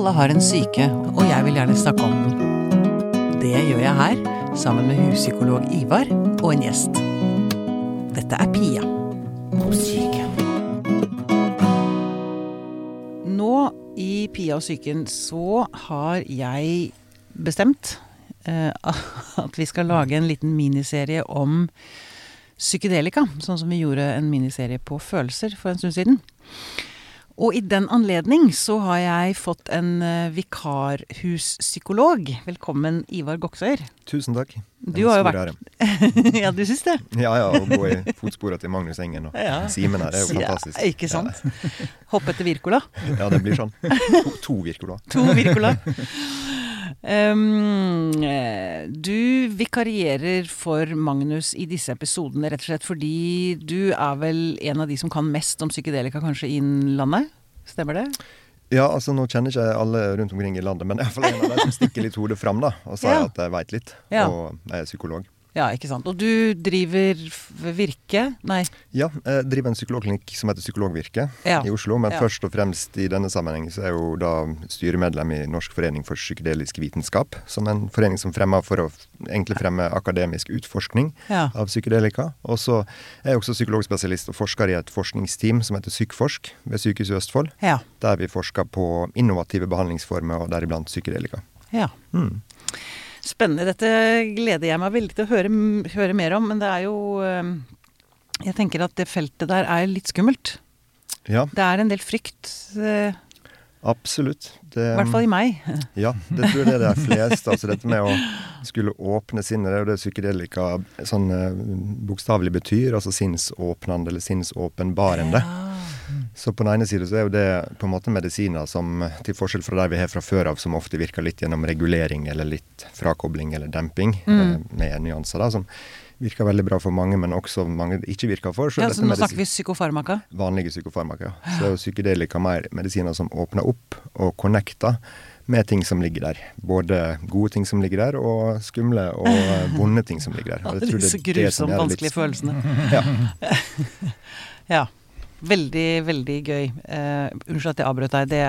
Alle har en syke, og jeg vil gjerne snakke om den. Det gjør jeg her, sammen med huspsykolog Ivar og en gjest. Dette er Pia om syke. Nå i Pia og psyken så har jeg bestemt eh, at vi skal lage en liten miniserie om psykedelika, sånn som vi gjorde en miniserie på følelser for en stund siden. Og i den anledning så har jeg fått en uh, vikarhuspsykolog. Velkommen, Ivar Goksøyr. Tusen takk. Du har jo vært Ja, du syns det? Ja ja, å gå i fotsporene til Magnus Engen og ja. Simen her, det er jo fantastisk. Ja, ikke sant. Hoppe etter Wirkola. Ja, det blir sånn. To, to Wirkola. To Wirkola. Um, du vikarierer for Magnus i disse episodene rett og slett fordi du er vel en av de som kan mest om psykedelika kanskje i landet? Stemmer det? Ja, altså nå kjenner ikke alle rundt omkring i landet, men jeg iallfall en av de som stikker litt hodet fram da, og sier ja. at jeg veit litt. Ja. Og jeg er psykolog. Ja, ikke sant. Og du driver Virke? Nei? Ja, jeg driver en psykologklinikk som heter Psykologvirke ja. i Oslo. Men ja. først og fremst i denne sammenheng så er jeg jo da styremedlem i Norsk forening for psykedelisk vitenskap. Som en forening som fremmer for å egentlig fremme akademisk utforskning ja. av psykedelika. Og så er jeg også psykologspesialist og forsker i et forskningsteam som heter Sykforsk ved Sykehuset Østfold. Der vi forsker på innovative behandlingsformer, og deriblant psykedelika. Ja. Mm. Spennende. Dette gleder jeg meg veldig til å høre, høre mer om. Men det er jo eh, Jeg tenker at det feltet der er litt skummelt. Ja. Det er en del frykt. Absolutt. Absolutt. I hvert fall i meg. Ja, det tror jeg det er flest. Altså dette med å skulle åpne sinnet, det er jo det psykedelika sånn eh, bokstavelig betyr. Altså sinnsåpnende eller sinnsåpenbarende. Ja. Så på den ene siden så er jo det på en måte medisiner som, til forskjell fra de vi har fra før av, som ofte virker litt gjennom regulering eller litt frakobling eller demping, mm. eh, med nyanser, da, som virker veldig bra for mange, men også mange det ikke virker for. Så, ja, så nå snakker vi psykofarmaka? Vanlige psykofarmaka. Så psykedelika mer medisiner som åpner opp og connecter med ting som ligger der. Både gode ting som ligger der, og skumle og vonde ting som ligger der. Og jeg tror det, er så grusomt vanskelige litt... følelsene. ja. ja. Veldig, veldig gøy. Uh, unnskyld at jeg avbrøt deg. Det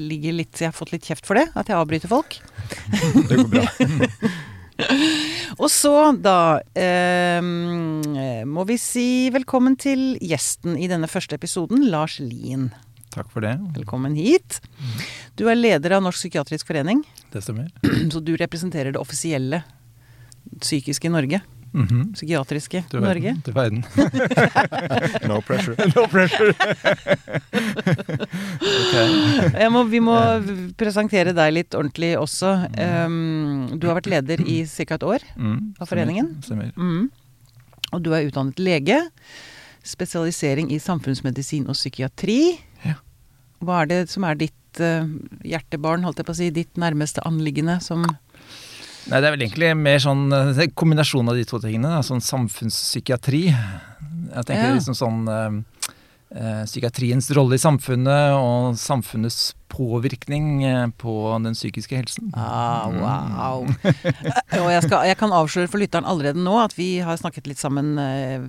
ligger litt, jeg har fått litt kjeft for det, at jeg avbryter folk. det går bra. Og så, da, uh, må vi si velkommen til gjesten i denne første episoden, Lars Lien. Takk for det. Velkommen hit. Du er leder av Norsk psykiatrisk forening. Det stemmer. Så du representerer det offisielle psykiske Norge. Mm -hmm. Psykiatriske til Norge. Til verden. no pressure. no pressure. okay. må, vi må presentere deg litt ordentlig også. Um, du har vært leder i ca. et år mm, av foreningen. Stemmer. Mm. Og du er utdannet lege. Spesialisering i samfunnsmedisin og psykiatri. Ja. Hva er det som er ditt uh, hjertebarn, holdt jeg på å si, ditt nærmeste anliggende som Nei, det er vel egentlig mer sånn eh, kombinasjon av de to tingene. Da. Sånn samfunnspsykiatri. Jeg tenker ja. liksom sånn eh, eh, Psykiatriens rolle i samfunnet og samfunnets påvirkning eh, på den psykiske helsen. Ah, wow. og jeg, skal, jeg, kan avsløre for lytteren allerede nå at vi har snakket litt sammen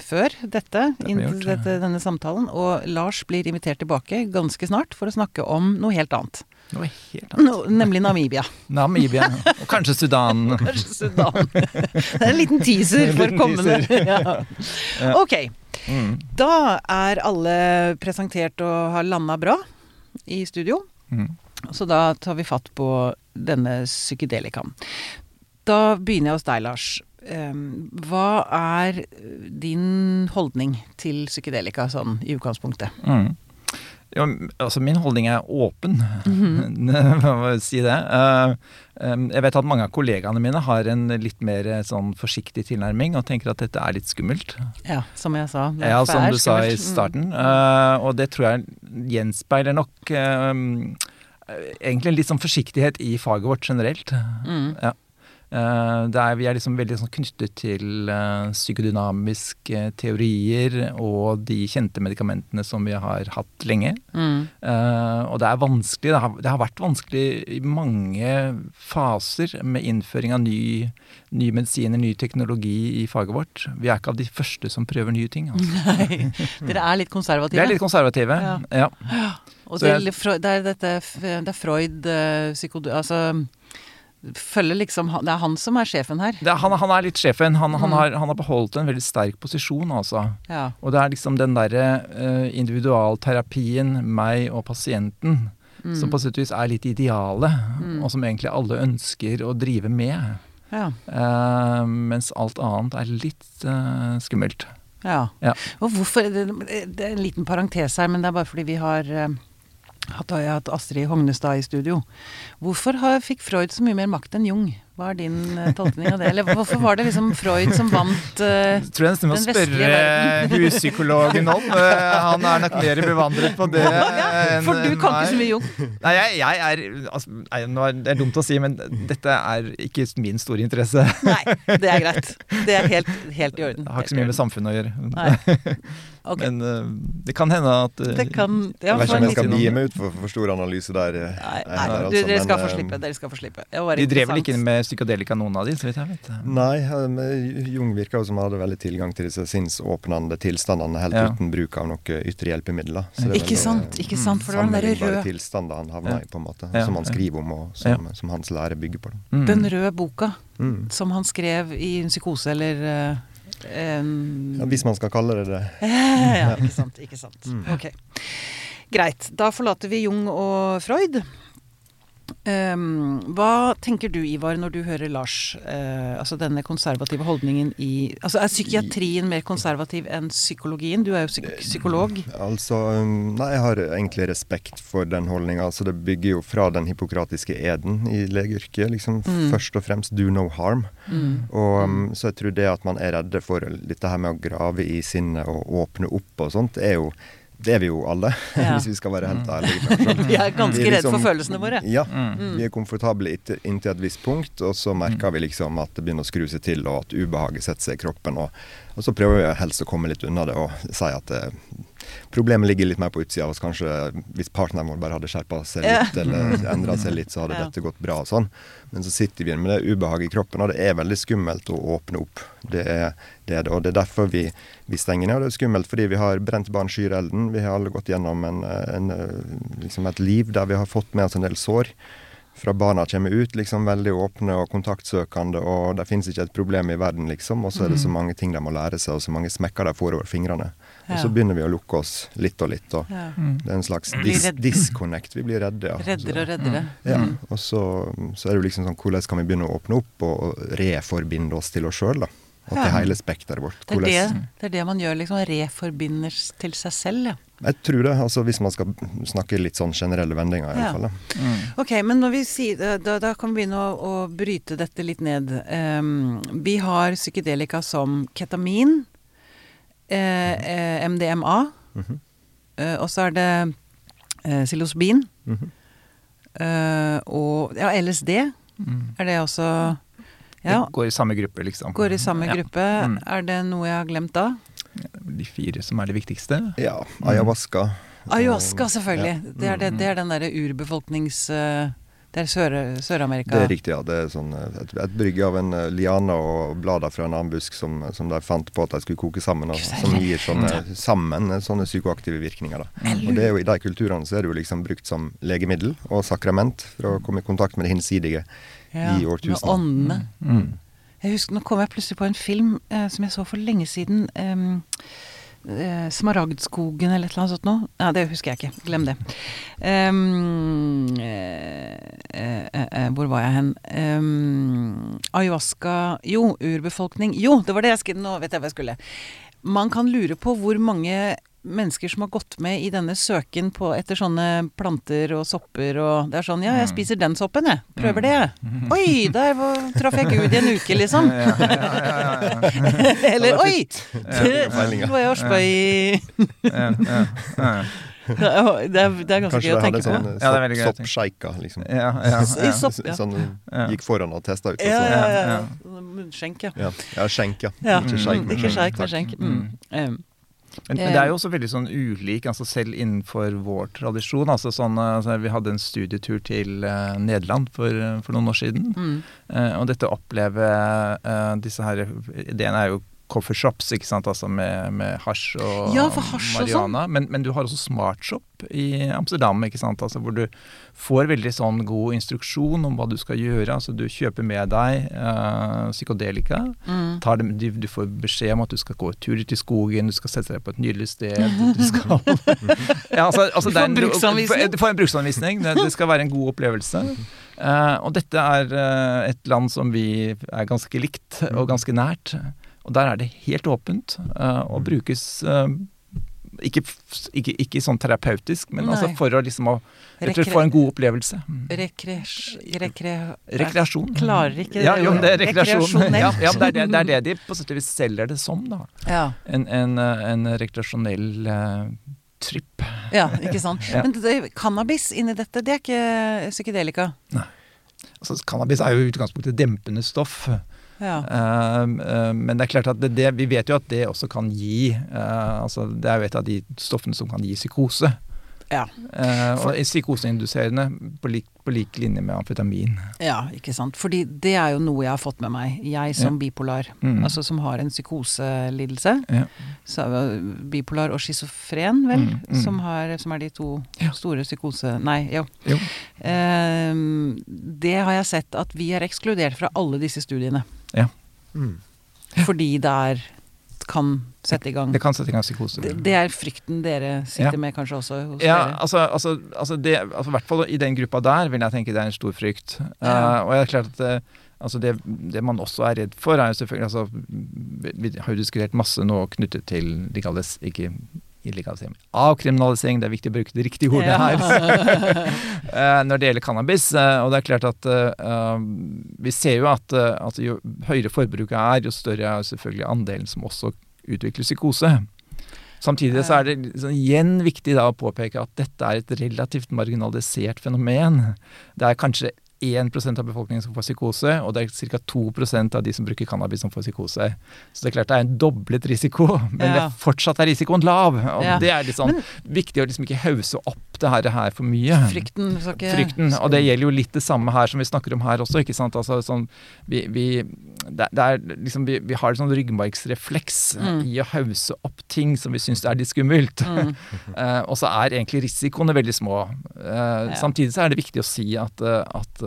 før dette, det gjort, dette, denne samtalen. Og Lars blir invitert tilbake ganske snart for å snakke om noe helt annet. Noe helt annet. No, nemlig Namibia. Namibia, Og kanskje Sudan. kanskje Sudan. Det er en liten teaser for kommende. Ja. Ok. Mm. Da er alle presentert og har landa bra i studio. Mm. Så da tar vi fatt på denne psykedelikaen. Da begynner jeg hos deg, Lars. Hva er din holdning til psykedelika sånn i utgangspunktet? Mm. Ja, altså min holdning er åpen, mm -hmm. si det. Um, jeg vet at mange av kollegaene mine har en litt mer eh, sånn forsiktig tilnærming og tenker at dette er litt skummelt. Ja, som jeg sa. Ja, som du sa i starten. Uh, og det tror jeg gjenspeiler nok egentlig en litt sånn forsiktighet i faget vårt generelt. Mm. Ja. Uh, er, vi er liksom veldig sånn knyttet til uh, psykodynamiske teorier og de kjente medikamentene som vi har hatt lenge. Mm. Og det er vanskelig. Det har, det har, vært vanskelig i mange faser med innføring av ny, ny medisiner, ny teknologi i faget vårt. Vi er ikke av de første som prøver nye ting. Altså. Nei, Dere er litt konservative? Vi er litt konservative, ja. ja. Og det, jeg, det, er dette Det er Freud psykod... Altså følger liksom Det er han som er sjefen her. Er, han, han, er litt sjefen. Han, mm. han, har, han, har, beholdt en veldig sterk posisjon, altså. Ja. Og det er liksom den derre uh, individualterapien, meg og pasienten, mm. som på sett og vis er litt idealet, mm. og som egentlig alle ønsker å drive med. Ja. Uh, mens alt annet er litt uh, skummelt. Ja. ja. Og hvorfor det, det, er en liten parentes her, men det er bare fordi vi har hatt, har jeg hatt Astrid Hognestad i studio. Hvorfor har, fikk Freud så mye mer makt enn Jung? Hva er din uh, tolkning av det? Eller hvorfor var det liksom Freud som vant uh, Tror jeg nesten må spørre huspsykologen om. Uh, han er nok mer bevandret på det ja, For du kan ikke så mye Jung? Nei, jeg, jeg er altså, nei, Det er dumt å si, men dette er ikke min store interesse. Nei, det er greit. Det er helt, helt i orden. Det har ikke så mye med samfunnet å gjøre. Nei. Okay. Men uh, det kan hende at uh, det kan, ja, Jeg vet ikke om jeg skal bie meg ut for for stor analyse der. Nei, nei her, altså, du, dere, skal men, få slippe, dere skal få slippe. De drev vel ikke med psykadelika, noen av de, så vidt jeg vet. Nei, Jung virka jo som hadde veldig tilgang til disse sinnsåpnende tilstandene helt ja. uten bruk av noe ytre hjelpemidler. ikke sant, ikke sant, for det var den derre røde tilstander han havna i, på en måte, som han skriver om, og som, som hans lære bygger på. Mm. Den røde boka mm. som han skrev i en psykose, eller um, ja, Hvis man skal kalle det det. ja, ikke sant. Ikke sant. Mm. Ok. Greit. Da forlater vi Jung og Freud. Um, hva tenker du, Ivar, når du hører Lars, uh, altså denne konservative holdningen i Altså Er psykiatrien mer konservativ enn psykologien? Du er jo psyk psykolog. Altså, nei, jeg har egentlig respekt for den holdninga. Altså, det bygger jo fra den hippokratiske eden i legeyrket. Liksom, mm. Først og fremst 'do no harm'. Mm. Og, um, så jeg tror det at man er redde for dette her med å grave i sinnet og åpne opp og sånt, er jo det er vi jo alle, ja. hvis vi skal være helt ærlige. vi er ganske liksom, redd for følelsene våre. Ja. Mm. Vi er komfortable inntil et visst punkt, og så merker vi liksom at det begynner å skru seg til, og at ubehaget setter seg i kroppen. Og, og så prøver vi helst å komme litt unna det og si at det, Problemet ligger litt mer på utsida av oss. Kanskje hvis partneren vår bare hadde skjerpa seg litt, eller endra seg litt, så hadde ja. dette gått bra og sånn. Men så sitter vi med det ubehaget i kroppen, og det er veldig skummelt å åpne opp. Det er det, det. og det er derfor vi, vi, stenger ned. Og det er skummelt fordi vi har brent barn skyr elden. Vi har alle gått gjennom en, en, liksom et liv der vi har fått med oss en del sår fra barna kommer ut, liksom veldig åpne og kontaktsøkende, og det finnes ikke et problem i verden, liksom. Og så er det så mm. mange ting de må lære seg, og så mange smekker de får over fingrene. Og så begynner vi å lukke oss litt og litt, og ja. det er en slags dis disconnect. Vi blir redde, ja. Reddere og reddere. Ja, mm. og så, så, er det jo liksom sånn hvordan kan vi begynne å åpne opp og reforbinde oss til oss sjøl, da. Og til hele spekteret vårt. Det er det, det er det, man gjør, liksom. Reforbinder til seg selv, ja. Jeg tror det, altså hvis man skal snakke litt sånn generelle vendinger. i ja. hvert fall. Mm. Ok, men når vi sier, da, da kan vi begynne å, å, bryte dette litt ned. Um, vi har psykedelika som ketamin, eh, eh, MDMA, mm -hmm. eh, og så er det eh, psilocybin. Mm -hmm. og ja, LSD. Mm. Er det også ja. Det går i samme gruppe, liksom. Går i samme ja. gruppe. Mm. Er det noe jeg har glemt da? de fire som er det viktigste? Ja. Ayahuasca. Ayahuasca, selvfølgelig. Ja. Det, er det, det, er den derre urbefolknings... Eh, det er Sør-Amerika? Sør det er riktig, ja. Det er sånn eh, et, et brygge av en uh, liane og blader fra en annen busk som, som, de fant på at de skulle koke sammen, og som gir sånne, sammen sånne psykoaktive virkninger. Da. Og det er jo I de kulturene så er det jo liksom brukt som legemiddel og sakrament for å komme i kontakt med det hinsidige ja, i årtusener. Med åndene. Mm. Jeg husker, Nå kom jeg plutselig på en film eh, som jeg så for lenge siden. Um, eh, Smaragdskogen eller et eller annet sånt noe. Ja, det husker jeg ikke. Glem det. Um, eh, hvor var jeg hen? Um, ayahuasca Jo, urbefolkning. Jo, det var det jeg skulle Nå vet jeg hva jeg skulle. Man kan lure på hvor mange mennesker som har gått med i denne søken på, etter sånne planter og sopper og Det er sånn Ja, jeg mm. spiser den soppen, jeg. Prøver det. Mm. Oi, der traff jeg Gud i en uke, liksom. Eller oi! Det var jeg og spøy det, er, det er ganske gøy å tenke sånn, på. Ja, det er. Soppsjeika, liksom. Ja, ja, ja. Sopp, ja. Sånn gikk foran og testa ut. Ja, ja, ja. Munnskjenk, ja. Ja, skjenk, ja. Ikke sjeik, men skjenk. Men. Men, men, det er jo også veldig sånn ulik, altså selv innenfor vår tradisjon. altså sånn, altså Vi hadde en studietur til uh, Nederland for, for, noen år siden. Mm. Uh, og dette å oppleve uh, disse her Ideene er jo coffeeshops, ikke sant, altså med, med hasj og ja, marihuana. Sånn. Men, men, du har også smartshop i Amsterdam, ikke sant, altså hvor du får veldig sånn god instruksjon om hva du skal gjøre. altså Du kjøper med deg uh, psykodelika. Mm. Det, du, du, får beskjed om at du skal gå turer til skogen, du skal sette deg på et nydelig sted. Du skal ja, altså, altså, Du får en bruksanvisning? Du får en bruksanvisning. Det, det skal være en god opplevelse. Uh, og dette er uh, et land som vi er ganske likt og ganske nært. Og der er det helt åpent uh, og brukes uh, ikke, ikke, ikke, sånn terapeutisk, men altså for å liksom å Rekre få en god opplevelse. Mm. Rekre, rekreasjon. Klarer ikke ja, jo, det er rekreasjon. Ja, ja, det, er det, det, er det, de på sett og vis selger det som, da. Ja. En, en, en rekreasjonell uh, tripp. Ja, ikke sant. Men det, cannabis inni dette, det er ikke psykedelika? Nei. Altså, cannabis er jo i utgangspunktet dempende stoff. Ja. Uh, uh, men det er klart at det, det, vi vet jo at det også kan gi uh, altså Det er jo et av de stoffene som kan gi psykose. Ja. og psykoseinduserende på lik, på lik, linje med amfetamin. Ja, ikke sant. Fordi det er jo noe jeg har fått med meg, jeg som ja. bipolar. Mm. Altså som har en psykoselidelse. Ja. Så, bipolar og schizofren, vel, mm. Mm. Som, har, som, er de to store psykose... Nei, jo. jo. det har jeg sett at vi er ekskludert fra alle disse studiene. Ja. Mm. Fordi det er kan sette i gang Det kan sette i gang psykose. Det, det er frykten dere sitter ja. med kanskje også hos ja, dere? Altså, altså, altså det, altså, I hvert fall i den gruppa der vil jeg tenke det er en stor frykt. Ja. Uh, og det er klart at uh, altså det, det, man også er redd for, er jo selvfølgelig altså, Vi har jo diskutert masse nå knyttet til legalis, ikke illegalisering. Avkriminalisering, det er viktig å bruke det riktige ordet her. Eh, når det gjelder cannabis. Eh, og det er klart at uh, vi ser jo at at jo høyere forbruket er, jo større er selvfølgelig andelen som også utvikler psykose. Samtidig så er det liksom, igjen viktig da å påpeke at dette er et relativt marginalisert fenomen. Det er kanskje 1% av befolkningen som får psykose, og det er ca. 2% av de som bruker cannabis som får psykose. Så det er klart det er en doblet risiko, men ja. det fortsatt er risikoen lav. Og ja. det er litt sånn men, viktig å liksom ikke hause opp det her, her for mye. Frykten. Ikke, Frykten, Og det gjelder jo litt det samme her som vi snakker om her også. ikke sant? Altså, sånn, vi, vi, det, det er liksom, vi, vi har en sånn ryggmargsrefleks mm. i å hause opp ting som vi syns er litt skummelt. Mm. uh, og så er egentlig risikoene veldig små. Uh, ja. Samtidig så er det viktig å si at, uh, at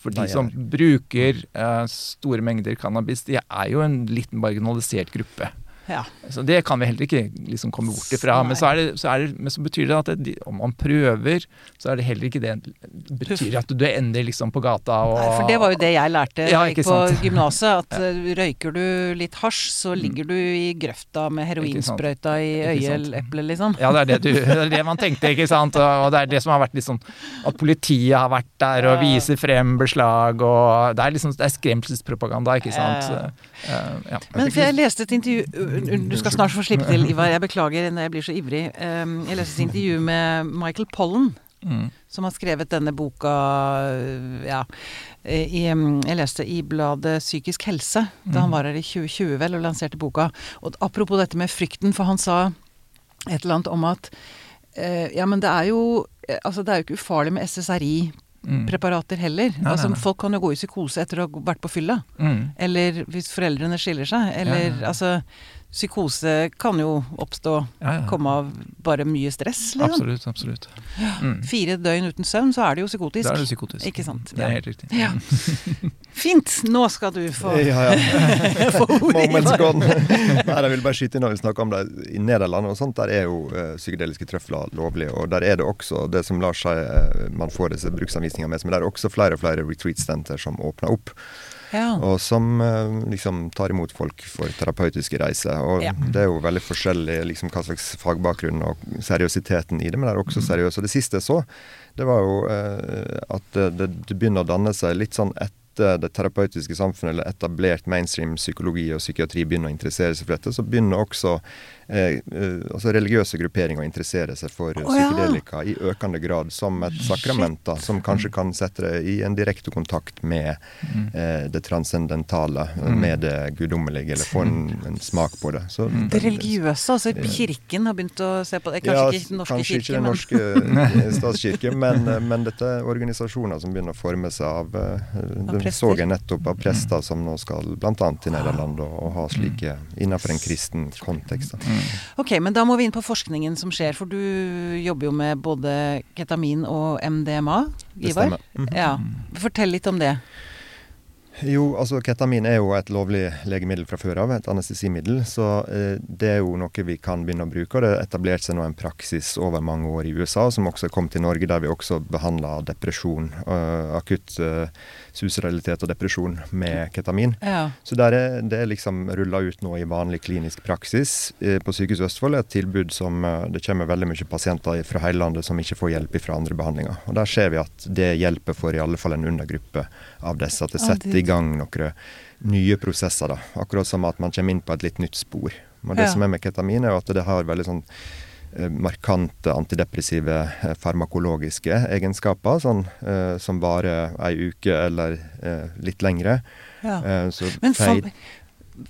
for de som bruker store mengder cannabis, de er jo en litt marginalisert gruppe. Ja. Så det kan vi heller ikke liksom komme bort ifra. Men så, det, så det, men så, betyr det at det, om man prøver, så er det heller ikke det betyr at du ender liksom på gata og Nei, For det var jo det jeg lærte ja, på gymnaset. At ja. Røyker du litt hasj, så mm. ligger du i grøfta med heroinsprøyta i øyeeplet, liksom. Ja, det er det, du, det er det, man tenkte, ikke sant. Og det er det som har vært litt sånn At politiet har vært der og viser frem beslag og Det er liksom det er skremselspropaganda, ikke sant. Uh, ja. Men for jeg leste et intervju du skal snart få slippe til, Ivar. Jeg beklager når jeg blir så ivrig. Ehm, jeg leste et intervju med Michael Pollen. Mm. Som har skrevet denne boka Ja. I, jeg leste i bladet Psykisk helse da han mm. var her i 2020 vel og lanserte boka. Og apropos dette med frykten, for han sa et eller annet om at eh, Ja, men det er jo Altså, det er jo ikke ufarlig med SSRI Mm. preparater heller. Nei, altså, nei, nei. Folk kan jo gå i psykose etter å ha vært på fylla. Mm. Eller hvis foreldrene skiller seg. Eller ja, altså psykose kan jo oppstå, ja, ja. komme av bare mye stress. Liksom. Absolutt. absolutt. Mm. Fire døgn uten søvn, så er det jo psykotisk. Da er det psykotisk. Ikke sant? Det er helt riktig. Ja. Fint! Nå skal du få, ja, ja. få ordet. Moments gone. Nei, jeg vil bare skyte inn når vi snakker om det. I Nederland og sånt, der er jo uh, psykedeliske trøfler lovlige. Og der er det også det som lar seg uh, man får disse bruksanvisningene med, men der er også flere og flere retreat-senter som åpner opp. Ja. Og som eh, liksom tar imot folk for terapeutiske reiser. Og ja. det er jo veldig forskjellig liksom, hva slags fagbakgrunn og seriøsiteten i det, men det er også seriøst. Og det siste jeg så, det var jo eh, at det, det, begynner å danne seg litt sånn et etter det terapeutiske samfunnet, eller etablert mainstream psykologi og psykiatri begynner å interessere seg for dette, så begynner også eh, eh, altså religiøse grupperinger å interessere seg for oh, psykedelika ja. i økende grad som et sakrament, da, som kanskje kan sette det i en direkte kontakt med mm. eh, det transcendentale, mm. med det guddommelige, eller få en, en, smak på det. Så, mm. det religiøse, altså kirken har begynt å se på det? Kanskje ja, ikke den norske kanskje kirke, ikke den norske statskirke, men, men dette er organisasjoner som begynner å forme seg av, av Det så jeg nettopp av prester som nå skal bl.a. til Nederland og, og ha slike innenfor en kristen kontekst. Da. Ok, men da må vi inn på forskningen som skjer. For du jobber jo med både ketamin og MDMA, Ivar. Det -hmm. Ja. Fortell litt om det. Jo, altså ketamin er jo et lovlig legemiddel fra før av, et anestesimiddel. Så eh, det er jo noe vi kan begynne å bruke. og Det har etablert seg nå en praksis over mange år i USA, som også kom til Norge, der vi også behandla depresjon. Uh, akutt uh, susrealitet og depresjon med ketamin. Ja. Så der er, det er liksom rulla ut nå i vanlig klinisk praksis eh, på Sykehuset Østfold. et tilbud som eh, det kommer veldig mye pasienter fra hele landet som ikke får hjelp fra andre behandlinger. Og Der ser vi at det hjelper for i alle fall en undergruppe av disse. At det setter i gang noen nye prosesser. da. Akkurat som at man kommer inn på et litt nytt spor. Men det ja. som er med ketamin, er at det har veldig sånn markante antidepressive eh, farmakologiske egenskaper, sånn, eh, som varer ei uke eller eh, litt lengre. Ja. Eh, Men fant,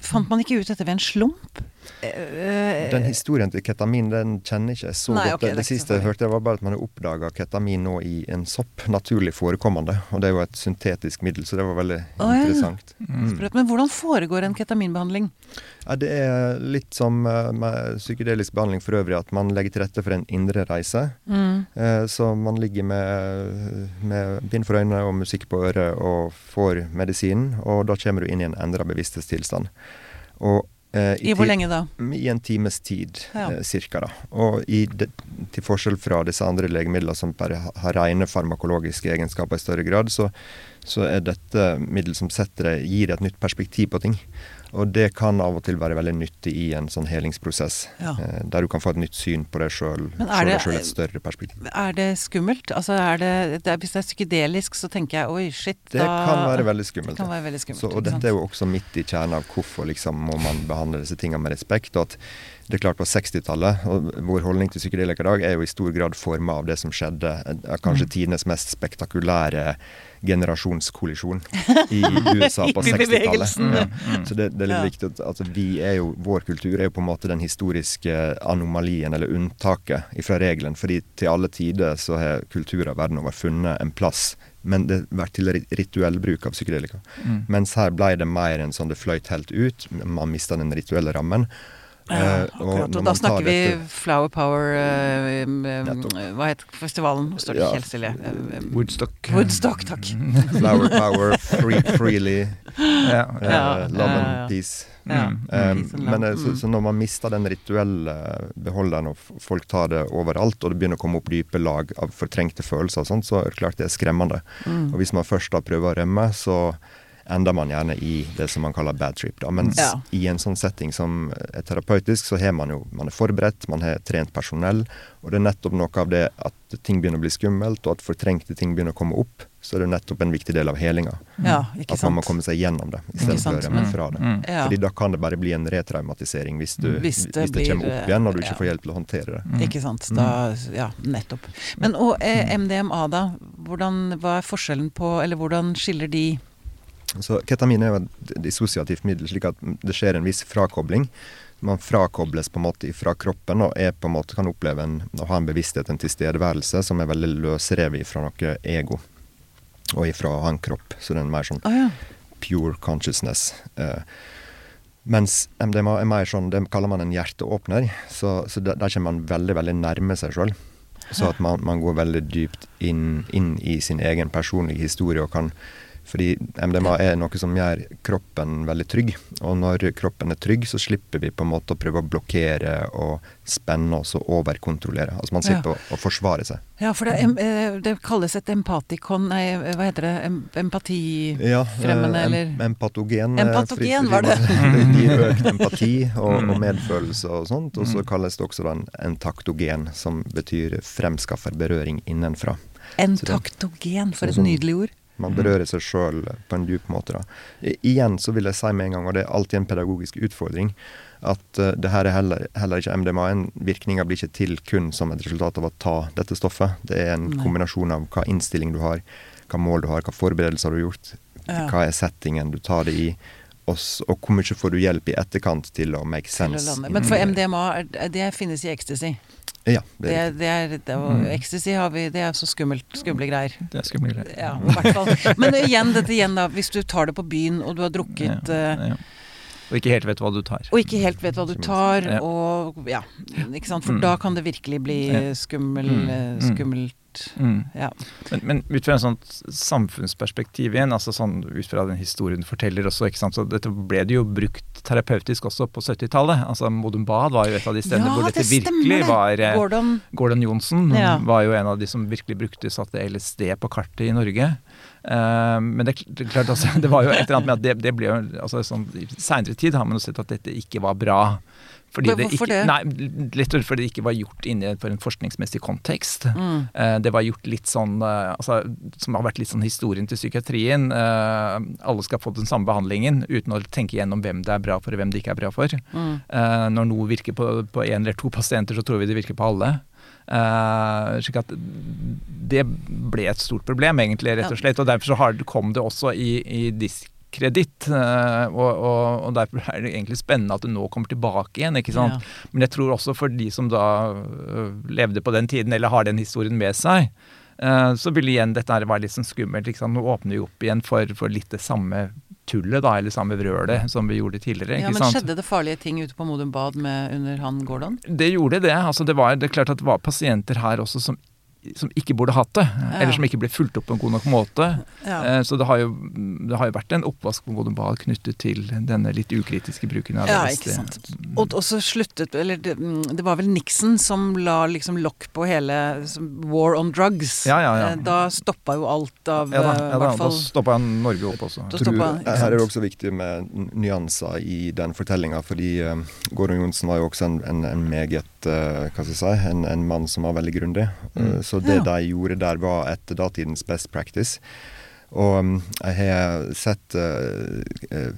fant, man ikke ut dette ved en slump? Den historien til ketamin den kjenner ikke jeg så Nei, godt. Okay, det, det siste jeg hørte, var bare at man har oppdaga ketamin nå i en sopp. Naturlig forekommende. Og det er jo et syntetisk middel, så det var veldig oh, interessant. Mm. Men hvordan foregår en ketaminbehandling? Ja, det er litt som eh, med psykedelisk behandling for øvrig, at man legger til rette for en indre reise. Mm. Eh, så man ligger med, med bind for øynene og musikk på øret og får medisinen, og da kommer du inn i en endra bevissthetstilstand. Og Eh, I, I, hvor lenge da? I en times tid, ja. eh, cirka. da. Og de, til forskjell fra disse andre legemidlene som bare har rene farmakologiske egenskaper i større grad, så, så er dette middel som setter gir et nytt perspektiv på ting. Og det kan av og til være veldig nyttig i en sånn helingsprosess. Ja. Eh, der du kan få et nytt syn på deg sjøl, et større perspektiv. Er det skummelt? Altså er det, det, hvis det er psykedelisk, så tenker jeg oi, shit, da Det kan være veldig skummelt. Det kan være veldig skummelt så, og dette er jo også midt i kjernen av hvorfor liksom må man behandle disse tingene med respekt. og at det er klart På 60-tallet, og vår holdning til psykedelika i dag er jo i stor grad forma av det som skjedde. Kanskje mm. tidenes mest spektakulære generasjonskollisjon i USA på 60-tallet. Ja. Så det, det, er litt viktig at altså, vi er jo, Vår kultur er jo på en måte den historiske anomalien, eller unntaket fra regelen. fordi til alle tider så har kulturer verden over funnet en plass men det har vært til rituell bruk av psykedelika. Mm. Mens her ble det mer enn sånn det fløyt helt ut. Man mista den rituelle rammen. Ja, eh, og, og da snakker vi dette, Flower Power uh, um, Hva het festivalen? Nå står det ja. helt stille. Uh, Woodstock. Woodstock, takk. Flower Power, free, Freely, ja. uh, Love and Peace. Mm. Um, men så, så, når man mister den rituelle beholderen, og folk tar det overalt, og det begynner å komme opp dype lag av fortrengte følelser, og sånt, så er det klart det er skremmende. Mm. Og hvis man først da prøver å rømme, så ender man gjerne i det som man kaller bad trip. Da. Mens ja. i en sånn setting som er terapeutisk, så har man jo man er forberedt, man har trent personell. Og det er nettopp noe av det at ting begynner å bli skummelt, og at fortrengte ting begynner å komme opp. Så er det nettopp en viktig del av helinga. Ja, at man må komme seg gjennom det, istedenfor å rømme fra det. Mm. Ja. Fordi da kan det bare bli en retraumatisering hvis, du, hvis, det, hvis det blir, kommer opp igjen og du ikke får hjelp til å håndtere det. Mm. Ikke sant. Da, ja, nettopp. Men og eh, MDMA, da. Hvordan, hva er forskjellen på Eller hvordan skiller de så Ketamin er jo et dissosiativt middel, slik at det skjer en viss frakobling. Man frakobles på en måte fra kroppen og er på en måte kan oppleve en, å ha en bevissthet, en tilstedeværelse, som er veldig løsrevet fra noe ego og ifra å ha en kropp. Så det er en mer sånn oh, ja. pure consciousness. Eh, mens MDMA er mer sånn, det kaller man en hjerteåpner. Så, så der, der kommer man veldig, veldig nærme seg sjøl. Så at man, man, går veldig dypt inn, inn i sin egen personlige historie og kan fordi MDMA er noe som gjør kroppen veldig trygg. Og når kroppen er trygg, så slipper vi på en måte å prøve å blokkere og spenne oss og overkontrollere. Altså man slipper ja. å, å, forsvare seg. Ja, for det, eh, det, kalles et empatikon Nei, hva heter det? Empatifremmende, ja, eh, eller? Empatogen. Eh, empatogen, var det. Det gir økt empati og, og, medfølelse og sånt. Og så mm. kalles det også en entaktogen, som betyr fremskaffer berøring innenfra. Entaktogen, for et sånn, nydelig ord. Man berører seg sjøl på en dyp måte. da. Igjen så vil jeg si med en gang, og det er alltid en pedagogisk utfordring, at uh, det her er heller, heller ikke MDMA. Virkninga blir ikke til kun som et resultat av å ta dette stoffet. Det er en Nei. kombinasjon av hva innstilling du har, hva mål du har, hva forberedelser du har gjort, Ja. hva er settingen du tar det i, og, og hvor mye får du hjelp i etterkant til å make sense. Men for MDMA, det finnes i ecstasy. Ja, Det, er det er, det er, og ecstasy har vi, det er så skummelt, skumle greier. Det er skumle greier. Ja, i hvert fall. Men igjen, dette igjen da, hvis du tar det på byen, og du har drukket ja, Ja. Og ikke helt vet hva du tar. og ikke helt vet hva du tar, og ja, ikke sant. For Mm. da kan det virkelig bli skummel, Mm. Eh, Mm. Ja. Men, men ut fra en sånt samfunnsperspektiv igjen, altså sånn ut fra den historien du forteller også, ikke sant, så dette ble det jo brukt terapeutisk også på 70-tallet. Altså Modum Bad var jo et av de stedene Ja, hvor dette det virkelig var eh, Gordon Gordon Johnsen Ja. var jo en av de som virkelig brukte satte LSD på kartet i Norge. Uh, men det, det, klart altså, det var jo et eller annet med at det, det ble jo altså, sånn, I seinere tid har man jo sett at dette ikke var bra. Fordi det hvorfor ikke, det? Nei, Litt fordi det ikke var gjort for en forskningsmessig kontekst. Mm. Eh, Det var gjort litt sånn eh, altså, Som har vært litt sånn historien til psykiatrien. Eh, Alle skal få den samme behandlingen uten å tenke gjennom hvem det er bra for og hvem det ikke er bra for. Mm. Når noe virker på, én en eller to pasienter, så tror vi det virker på alle. Uh, slik at det ble et stort problem, egentlig, rett og slett. Og derfor så har, kom det også i, i diskreditt. Eh, og, og, og derfor er det egentlig spennende at det nå kommer tilbake igjen. ikke sant? Ja. Men jeg tror også for de som da øh, levde på den tiden, eller har den historien med seg, øh, så vil igjen dette her være litt sånn skummelt. Ikke sant? Nå åpner vi opp igjen for, for litt det samme tullet, da, eller samme vrølet som vi gjorde tidligere. Ja, men sant? skjedde det farlige ting ute på Modum Bad med, under han Gordon? Det gjorde det. altså Det var det er klart at det var pasienter her også som, som ikke burde hatt det. Eller som ikke ble fulgt opp på en god nok måte. Ja. Eh, Så det har, jo, det har jo vært en oppvask på Modum Bad knyttet til denne litt ukritiske bruken av Ja, ikke sant. Og, og så sluttet Eller det, mm, det var vel Nixon som la liksom lokk på hele war on drugs. Ja, ja, ja. Eh, Da stoppa jo alt av Ja da, eh, ja, da, hvert da fall stoppa Norge opp også. Tror, her er det også viktig med nyanser i den fortellinga, fordi eh, Gordon Johnsen var jo også en, en, en meget uh, Hva skal jeg si En, en mann som var veldig grundig. Eh, Mm. Så det Ja. de gjorde der, var etter datidens best practice. Og um, jeg har sett eh, eh,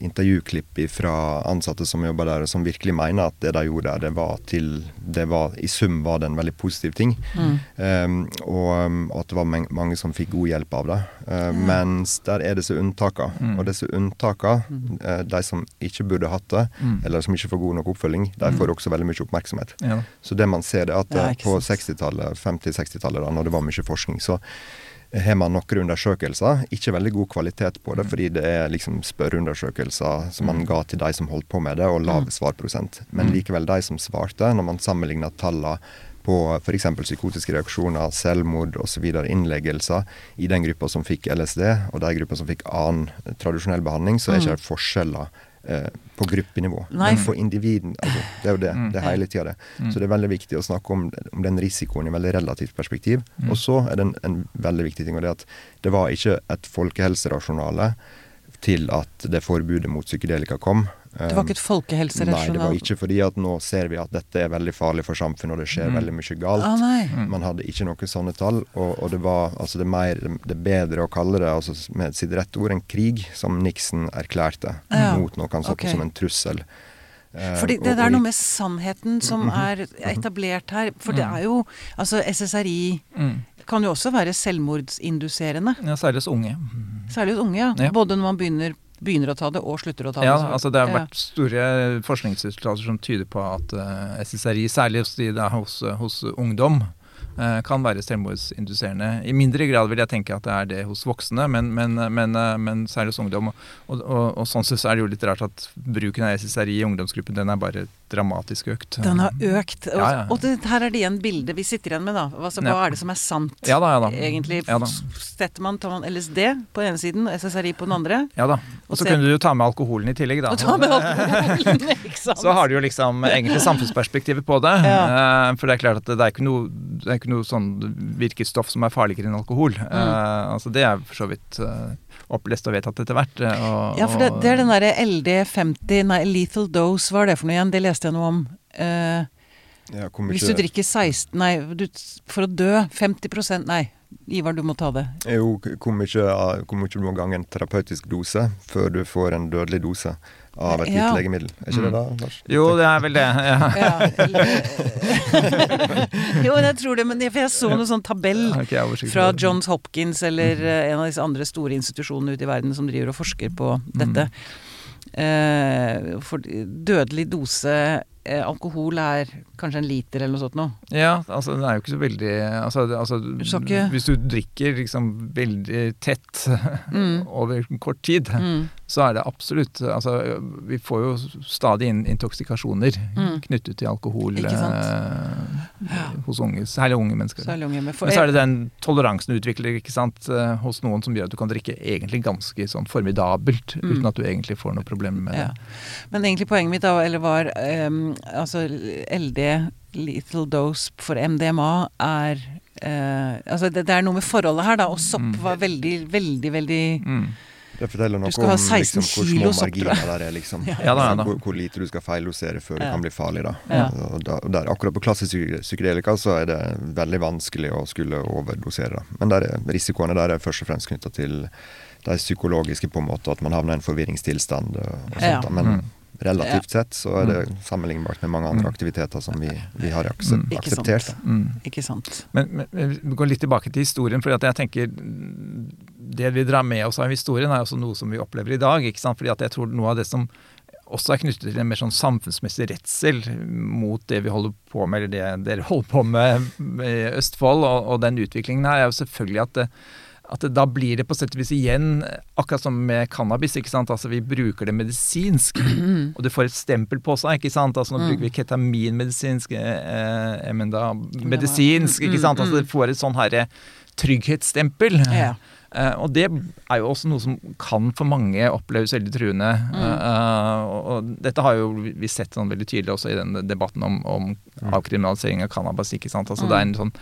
intervjuklipp fra ansatte som jobber der, som virkelig mener at det de gjorde der, det var til det var, I sum var det en veldig positiv ting. Mm. Um, og um, at det var mange som fikk god hjelp av det. Uh, Mens der er disse unntakene. Mm. Og disse unntakene, uh, de som ikke burde hatt det, Mm. eller som ikke får god nok oppfølging, de får også veldig mye oppmerksomhet. Ja. Så det man ser, det er at Ja, uh, på sant. 60-tallet, 50-60-tallet, da når det var mye forskning, så har man noen undersøkelser, ikke veldig god kvalitet på det, fordi det er liksom spørreundersøkelser som man ga til de som holdt på med det, og lav svarprosent. Men likevel de som svarte, når man sammenligner tallene på f.eks. psykotiske reaksjoner, selvmord osv., innleggelser i den gruppa som fikk LSD, og de gruppa som fikk annen tradisjonell behandling, så er ikke det forskjeller eh, på gruppenivå. Nei. Men for individen altså, Det er jo det. Det er hele tida det. Så det er veldig viktig å snakke om, om den risikoen i veldig relativt perspektiv. Og så er det en, en veldig viktig ting, og det er at det var ikke et folkehelserasjonale til at det forbudet mot psykedelika kom. Det var ikke et Nei, det var ikke fordi at nå ser vi at dette er veldig farlig for samfunnet, og det skjer veldig mye galt. Ah, nei. Man hadde ikke noen sånne tall, og, og det var altså det er mer, det bedre å kalle det altså med sitt rette ord en krig, som Nixon erklærte Ja, mot noe han så på som en trussel. Eh, Fordi det, er noe med sannheten som er etablert her. For det er jo Altså, SSRI Mm. kan jo også være selvmordsinduserende. ja, særlig hos unge. Særlig hos unge, ja. Ja. Både når man begynner, begynner å ta det, og slutter å ta Ja, det. så- altså det har Ja. vært store forskningsresultater som tyder på at uh, SSRI, særlig hos, hos, ungdom, uh, kan være selvmordsinduserende. I mindre grad vil jeg tenke at det er det hos voksne, men, men, men, uh, men særlig hos ungdom. Og, og, og sånn sett så er det jo litt rart at bruken av SSRI i ungdomsgruppen den er bare dramatisk økt. Den har økt. Og, Ja, ja. og det, her er det igjen bildet vi sitter igjen med, da. Altså, hva Ja. er det som er sant, Ja da, ja da. egentlig? Ja. Setter man, tar man LSD på den ene siden og SSRI på den andre? Ja da. Og så kunne du jo ta med alkoholen i tillegg, da. Og ta med alkoholen, ikke sant? Så har du jo liksom egentlig samfunnsperspektivet på det. Ja. Eh, for det er klart at det er ikke noe, det er ikke noe sånn virkestoff som er farligere enn alkohol. Mm. Uh, altså det er for så vidt eh, opplest og vedtatt etter hvert. eh, og- Ja, for det, det er den derre LD50 Nei, lethal dose, hva er det for noe igjen? Det leste jeg noe om. Eh, ja, hvis du drikker 16 Nei, du, for å dø 50% Nei. Ivar, du må ta det. Jo, hvor mye, hvor mye du må gange en terapeutisk dose før du får en dødelig dose av et Ja. legemiddel. Er ikke det da, Lars? Jo, det er vel det. Ja. Ja, jo, jeg tror det, men jeg, for jeg så noen sånn tabell fra. Johns Hopkins eller eh, en av disse andre store institusjonene ute i verden som driver og forsker på dette. Eh, for dødelig dose eh, alkohol er kanskje en liter eller noe sånt noe. Ja, altså den er jo ikke så veldig altså, altså, ikke- Hvis du drikker liksom veldig tett Mm. over kort tid, Mm. så er det absolutt altså, Vi får jo stadig inn intoksikasjoner Mm. knyttet til alkohol Ikke eh, hos unge, særlig unge mennesker. Så er unge men, Men så er det den toleransen du utvikler ikke sant, eh, hos noen som gjør at du kan drikke egentlig ganske sånn formidabelt Mm. uten at du egentlig får noe problemer med det. Ja. Men egentlig poenget mitt da, eller var ehm, altså LD, lethal dose for MDMA, er eh, Altså det, det er noe med forholdet her, da. Og sopp Mm. var veldig, veldig, veldig Mm. Det forteller noe om 16 liksom, hvor små marginer der er. liksom. Ja da, ja da. Hvor, hvor lite du skal feildosere før det kan bli farlig. da. Ja. Og da, der, akkurat på klassisk psykedelika så er det veldig vanskelig å skulle overdosere. da. Men der er, risikoene der er først og fremst knytta til de psykologiske, på en måte, at man havner i en forvirringstilstand. og, og sånt, Ja. da. Men Mm. Relativt sett så er det sammenlignbart med mange andre aktiviteter som vi, vi har akse- Mm. Akseptert. Mm. Ikke sant. Men, men, men vi går litt tilbake til historien. for jeg tenker mm, Det vi drar med oss av historien, er også noe som vi opplever i dag. ikke sant? Fordi at jeg tror noe av det som også er knyttet til en mer sånn samfunnsmessig redsel mot det vi holder på med, eller det dere holder på med i Østfold, og, og den utviklingen her, er jo selvfølgelig at det, at da blir det på sett og vis igjen akkurat som med cannabis. ikke sant? Altså Vi bruker det medisinsk, og du får et stempel på seg. ikke sant? Altså Nå bruker vi ketamin medisinsk, eh, eh, men da medisinsk. ikke sant? Altså Det får et sånn herre trygghetsstempel. Ja. Eh, og det er jo også noe som kan for mange oppleves veldig truende. Eh, og, og dette har jo vi sett sånn veldig tydelig også i den debatten om, om avkriminalisering av cannabis. ikke sant? Altså Det er en sånn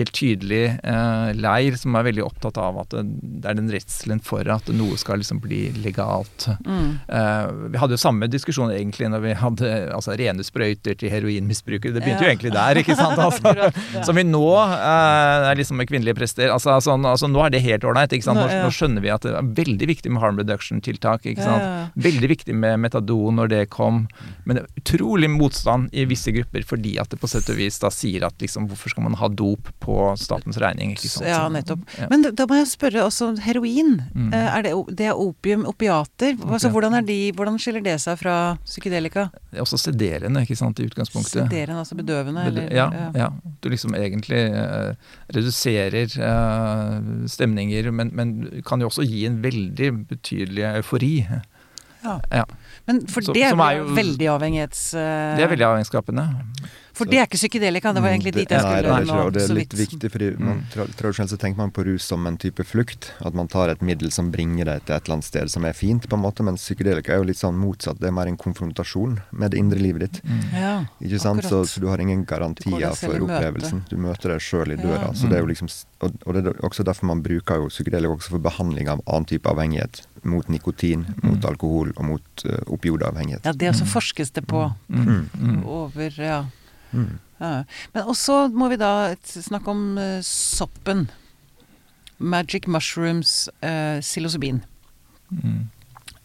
helt tydelig eh, leir som er veldig opptatt av at det, er den redselen for at noe skal liksom bli legalt. Mm. Eh, vi hadde jo samme diskusjon egentlig når vi hadde altså, rene sprøyter til heroinmisbrukere. Det begynte Ja. jo egentlig der, ikke sant? Altså, ja. Som vi nå eh, er liksom med kvinnelige prester. Altså, sånn, altså Nå er det helt ålreit. Nå, Nå, ja. nå skjønner vi at det er veldig viktig med harm reduction-tiltak. Veldig viktig med metadon når det kom. Men det er utrolig motstand i visse grupper fordi at det på sett og vis da sier at liksom hvorfor skal man ha dop på statens regning? ikke sant? Ja, nettopp. ja. Men da- må jeg spørre også heroin. Mm. Eh, Er det, det er opium, opiater. Altså, hvordan, de, hvordan skiller det seg fra psykedelika? Det er også sederende, ikke sant, i utgangspunktet. Sederende, altså bedøvende? Eller, ja, ja. Du liksom egentlig uh, reduserer uh, stemninger, men, men kan jo også gi en veldig betydelig eufori. Ja. Ja. Men for Så- det er er jo- veldig avhengighets... Uh... Det er veldig avhengighetsskapende. For det er ikke psykedelika, det var egentlig dit jeg Nei, skulle det er det nå, og det er litt vidt. viktig, fordi man, Mm. tradisjonelt så tenker man på rus som en type flukt. At man tar et middel som bringer deg til et eller annet sted som er fint, på en måte, Men psykedelika er jo litt sånn motsatt. Det er mer en konfrontasjon med det indre livet ditt. Ja, Ikke sant? Så, så du har ingen garantier for opplevelsen. møte. Du møter deg sjøl i døra. Ja. Så det er jo liksom, og, og det er også derfor man bruker jo psykedelika også for behandling av annen type avhengighet. Mot nikotin, mot alkohol og mot uh, opioidavhengighet. ja, det også forskes det på. Mm. Mm. Over, ja. Mm. ja. Men også må vi da snakke om uh, soppen. Magic mushrooms, uh, psilocybin. Mm.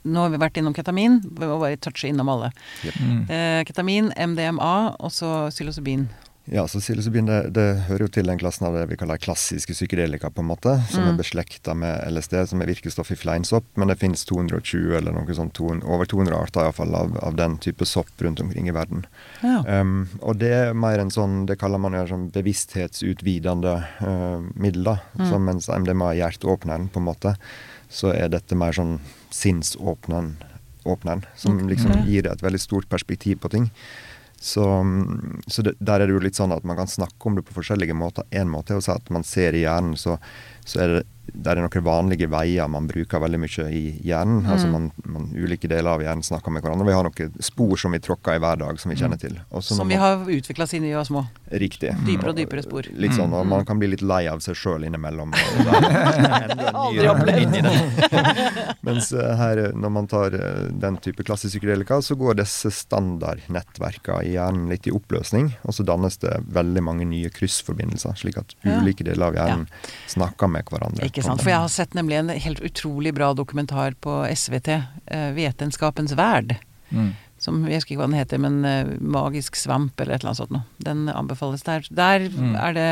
Nå har vi vært innom ketamin. Vi må bare touche innom alle. Mm. Uh, ketamin, MDMA og så psilocybin. Ja, så psilocybin det, det hører jo til den klassen av det vi kaller klassiske psykedelika, på en måte, som Mm. er beslekta med LSD, som er virkestoff i fleinsopp, men det finnes 220 eller noe sånt, over 200 arter i hvert fall, av, av den type sopp rundt omkring i verden. Ja. Um, og det er mer en sånn, det kaller man jo sånn bevissthetsutvidende uh, middel, da. Mm. Så mens MDMA er hjerteåpneren, på en måte, så er dette mer sånn sinnsåpneren, som liksom gir deg et veldig stort perspektiv på ting. Så, mm, så det, der er det jo litt sånn at man kan snakke om det på forskjellige måter. Én måte er å si at man ser i hjernen, så, så er det det er noen vanlige veier man bruker veldig mye i hjernen. Mm. altså man, man, Ulike deler av hjernen snakker med hverandre. Vi har noen spor som vi tråkker i hver dag, som vi kjenner til. Også Som vi har utvikla siden vi var små. Riktig. Dypere og dypere spor. Litt sånn, og Mm. Man kan bli litt lei av seg sjøl innimellom. Aldri opplevd. i det. Mens eh, her, når man tar eh, den type klassisk psykedelika, så går disse standardnettverkene i hjernen litt i oppløsning, og så dannes det veldig mange nye kryssforbindelser, slik at ulike deler av hjernen snakker med hverandre. Ikke sant. For jeg har sett nemlig en helt utrolig bra dokumentar på SVT, uh, 'Vitenskapens verd'. Mm. Som, jeg husker ikke hva den heter, men uh, 'Magisk svamp' eller et eller annet sånt noe. Den anbefales der. Der Mm. er det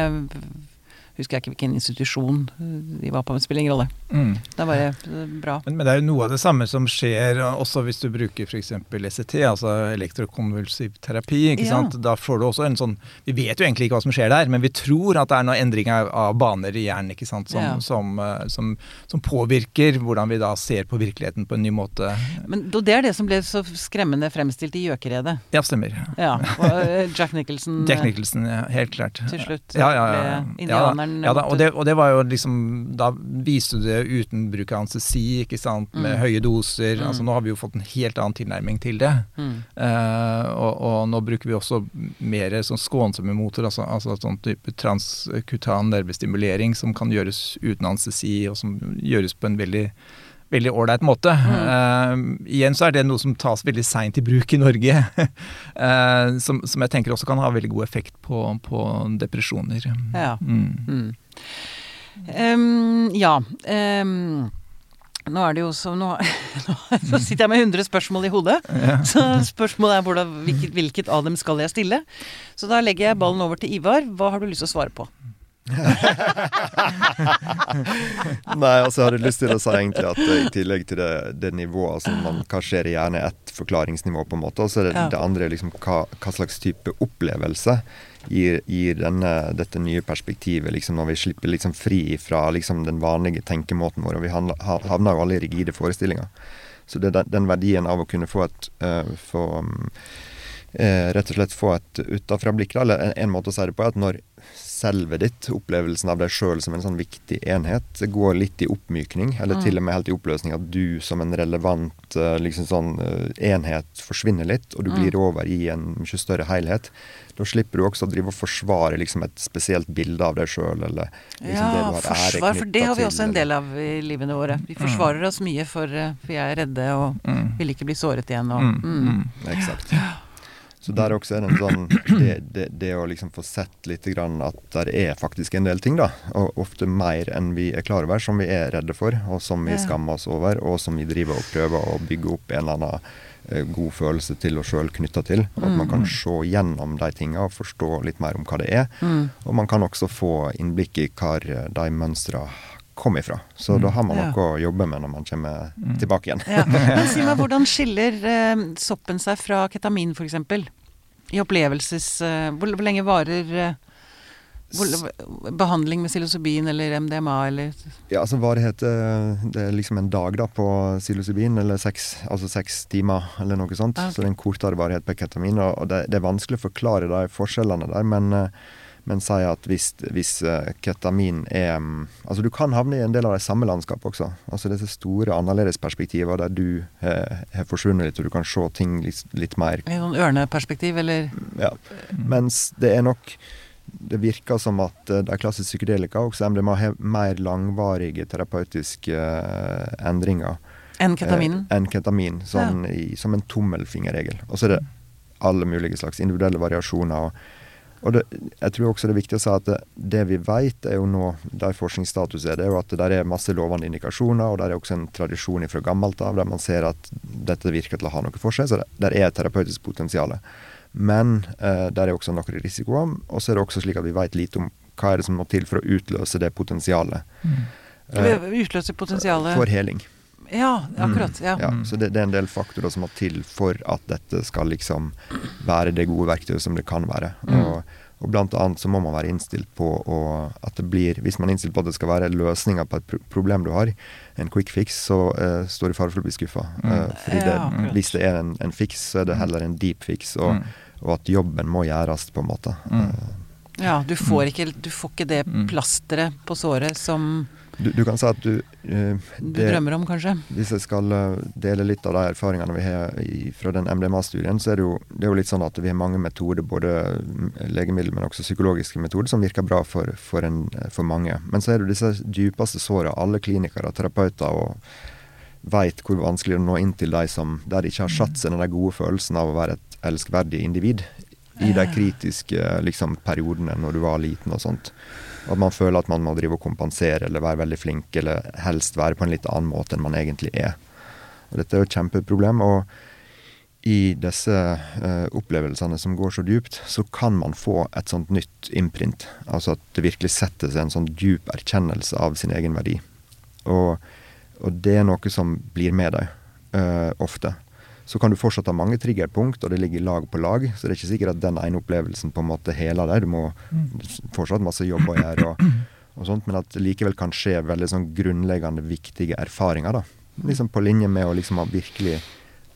Husker jeg ikke hvilken institusjon de var på, men det spiller ingen rolle. Mm. Det er bare eh, bra. Men, men det er jo noe av det samme som skjer uh, også hvis du bruker f.eks. ECT, altså elektrokonvulsiv terapi. ikke Ja. sant? Da får du også en sånn Vi vet jo egentlig ikke hva som skjer der, men vi tror at det er noen endring av, av baner i hjernen ikke sant? Som, Ja. som, som, som påvirker hvordan vi da ser på virkeligheten på en ny måte. Men det er det som ble så skremmende fremstilt i Gjøkeredet. Ja, stemmer. Ja. Og eh, Jack Nicholson Jack eh, Nicholson, ja, helt klart. til slutt Ja, ja, ja, ja. Ble Ja, da. og, det, og det var jo liksom Da viste du det uten bruk av anestesi, ikke sant, med Mm. høye doser. Mm. altså Nå har vi jo fått en helt annen tilnærming til det. Mm. Uh, og, og nå bruker vi også mer sånn skånsomme motor, altså, altså sånn type transkutan nervestimulering som kan gjøres uten anestesi, og som gjøres på en veldig veldig ålreit måte. Eh, igjen så er det noe som tas veldig seint i bruk i Norge. uh, som, som jeg tenker også kan ha veldig god effekt på, på depresjoner. Ja. Mm. Mm. Um, ja. Um, nå er det jo så nå, nå sitter jeg med 100 spørsmål i hodet. Så spørsmålet er hvordan, hvilket, hvilket av dem skal jeg stille? Så da legger jeg ballen over til Ivar. Hva har du lyst til å svare på? Nei, altså jeg hadde lyst til å si egentlig at eh, i tillegg til det, det nivået som man, Hva skjer i gjerne Ett forklaringsnivå, på en måte. Og så er det Ja. det andre liksom hva, hva slags type opplevelse gir, gir denne, dette nye perspektivet, liksom når vi slipper liksom fri fra liksom den vanlige tenkemåten vår. og Vi havner jo alle i rigide forestillinger. Så det er den, den verdien av å kunne få et uh, få, um, eh, rett og slett få et utafra-blikk, eller en, en måte å si det på, er at når selvet ditt, opplevelsen av deg sjøl som en sånn viktig enhet, går litt i oppmykning, eller til og med helt i oppløsning, at du som en relevant eh, liksom sånn eh, enhet forsvinner litt, og du glir over i en mye større helhet, da slipper du også å drive og forsvare liksom et spesielt bilde av deg sjøl, eller liksom det du har ære forsvar, for det har vi til, også en del av i livene våre. Vi forsvarer oss mye for, eh, for jeg er redde og Mm. vil ikke bli såret igjen. Og, Mm. mm. Mm. Så der også er det en sånn Det, det, det å liksom få sett litt grann at der er faktisk en del ting, da. Og ofte mer enn vi er klar over, som vi er redde for, og som vi skammer oss over, og som vi driver og prøver å bygge opp en eller annen eh, god følelse til oss sjøl knytta til. At man kan se gjennom de tinga og forstå litt mer om hva det er. Mm. Og man kan også få innblikk i hva de mønstra kom ifra. Så da har man Ja. noe å jobbe med når man kommer tilbake igjen. Ja. Men si meg, hvordan skiller eh, soppen seg fra ketamin, f.eks.? I opplevelses... Eh, hvor, hvor lenge varer eh, hvor, behandling med psilocybin eller MDMA eller Ja, altså varighet eh, Det er liksom en dag da på psilocybin, eller seks, altså seks timer, eller noe sånt. Okay. Så det er en kortere varighet på ketamin. Og og det, det er vanskelig å forklare de forskjellene der, men, eh, men sier at hvis, hvis eh, ketamin er mm, Altså du kan havne i en del av de samme landskap også. Altså disse store annerledesperspektivene der du eh, har forsvunnet litt, og du kan se ting litt, litt mer i sånn ørneperspektiv, eller ja. Mens det er nok Det virker som at eh, de klassiske psykedelika, også MDMA, har mer langvarige terapeutiske endringer enn ketaminen? enn ketamin, sånn i, som en tommelfingerregel. Og så er det alle mulige slags individuelle variasjoner. og og det, jeg tror også det er viktig å si at det, det vi vet, er jo nå, der forskningsstatus er, det er jo at det der er masse lovende indikasjoner, og der er også en tradisjon fra gammelt av der man ser at dette virker til å ha noe for seg. Så det, der er et terapeutisk potensial. Men eh, der er også noen risikoer. Og så er det også slik at vi vet lite om hva er det som må til for å utløse det potensialet. Eh, utløse potensialet for heling. Ja, akkurat. Ja. Ja, så det, det er en del faktorer som må til for at dette skal liksom være det gode verktøyet som det kan være. Og, og blant annet så må man være innstilt på at det blir Hvis man er innstilt på at det skal være løsninger på et pro problem du har, en quick fix, så uh, står du i fare for å bli skuffa. Fordi det, Ja, hvis det er en, en fix, så er det heller en deep fix, og, og at jobben må gjøres, på en måte. Uh, Ja, du får ikke, du får ikke det plasteret på såret som Du, du, kan si at du uh, Du drømmer om, kanskje? Hvis jeg skal uh, dele litt av de erfaringene vi har i, fra den MDMA-studien, så er det, jo, det er jo litt sånn at vi har mange metoder, både legemiddel, men også psykologiske metoder, som virker bra for, for, en, for mange. Men så er det disse dypeste sårene. Alle klinikere, terapeuter og veit hvor vanskelig det er å nå inn til de som der de ikke har satt seg den gode følelsen av å være et elskverdig individ i de kritiske liksom, periodene når du var liten og sånt. At man føler at man må drive og kompensere eller være veldig flink, eller helst være på en litt annen måte enn man egentlig er. Og dette er jo et kjempeproblem. og i disse uh, opplevelsene som går så dypt, så kan man få et sånt nytt imprint. Altså at det virkelig setter seg en sånn dyp erkjennelse av sin egen verdi. Og, og det er noe som blir med deg uh, ofte. Så kan du fortsatt ha mange triggerpunkt, og det ligger lag på lag. Så det er ikke sikkert at den ene opplevelsen på en måte heler deg. Du må fortsatt masse jobb å gjøre, og, og sånt, men at det likevel kan skje veldig sånn grunnleggende viktige erfaringer. da. Liksom på linje med å liksom ha virkelig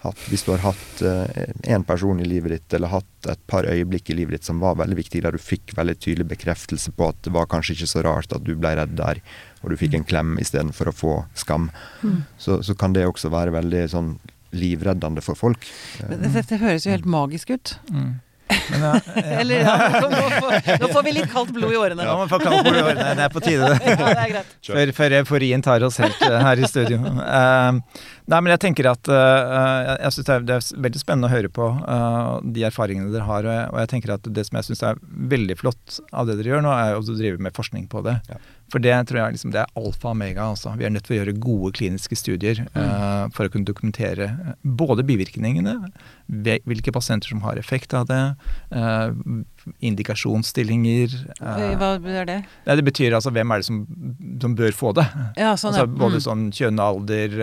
hatt Hvis du har hatt én uh, person i livet ditt, eller hatt et par øyeblikk i livet ditt som var veldig viktige, der du fikk veldig tydelig bekreftelse på at det var kanskje ikke så rart at du ble redd der, og du fikk en klem istedenfor å få skam, mm. så, så, kan det også være veldig sånn livreddende for folk. Dette, dette høres jo helt magisk ut. Mm. Men, ja, ja. Eller ja, nå, får, nå, får, vi litt kaldt blod i årene. Ja, man får kaldt blod i årene. Det er på tide, det. Ja, er. Før, før euforien tar oss helt uh, her i studio. Uh, nei, men jeg tenker at uh, jeg synes det, er, veldig spennende å høre på de erfaringene dere har. Og jeg, og jeg tenker at det som jeg syns er veldig flott av det dere gjør nå, er å drive med forskning på det. Ja. For det tror jeg liksom, det er alfa og omega. Også. Vi er nødt til å gjøre gode kliniske studier mm. uh, for å kunne dokumentere både bivirkningene, hvilke pasienter som har effekt av det, uh, indikasjonsstillinger. Uh, Hva er det? Det, det betyr altså hvem er det som, som bør få det. Ja, sånn, altså, både mm. sånn kjønn, alder,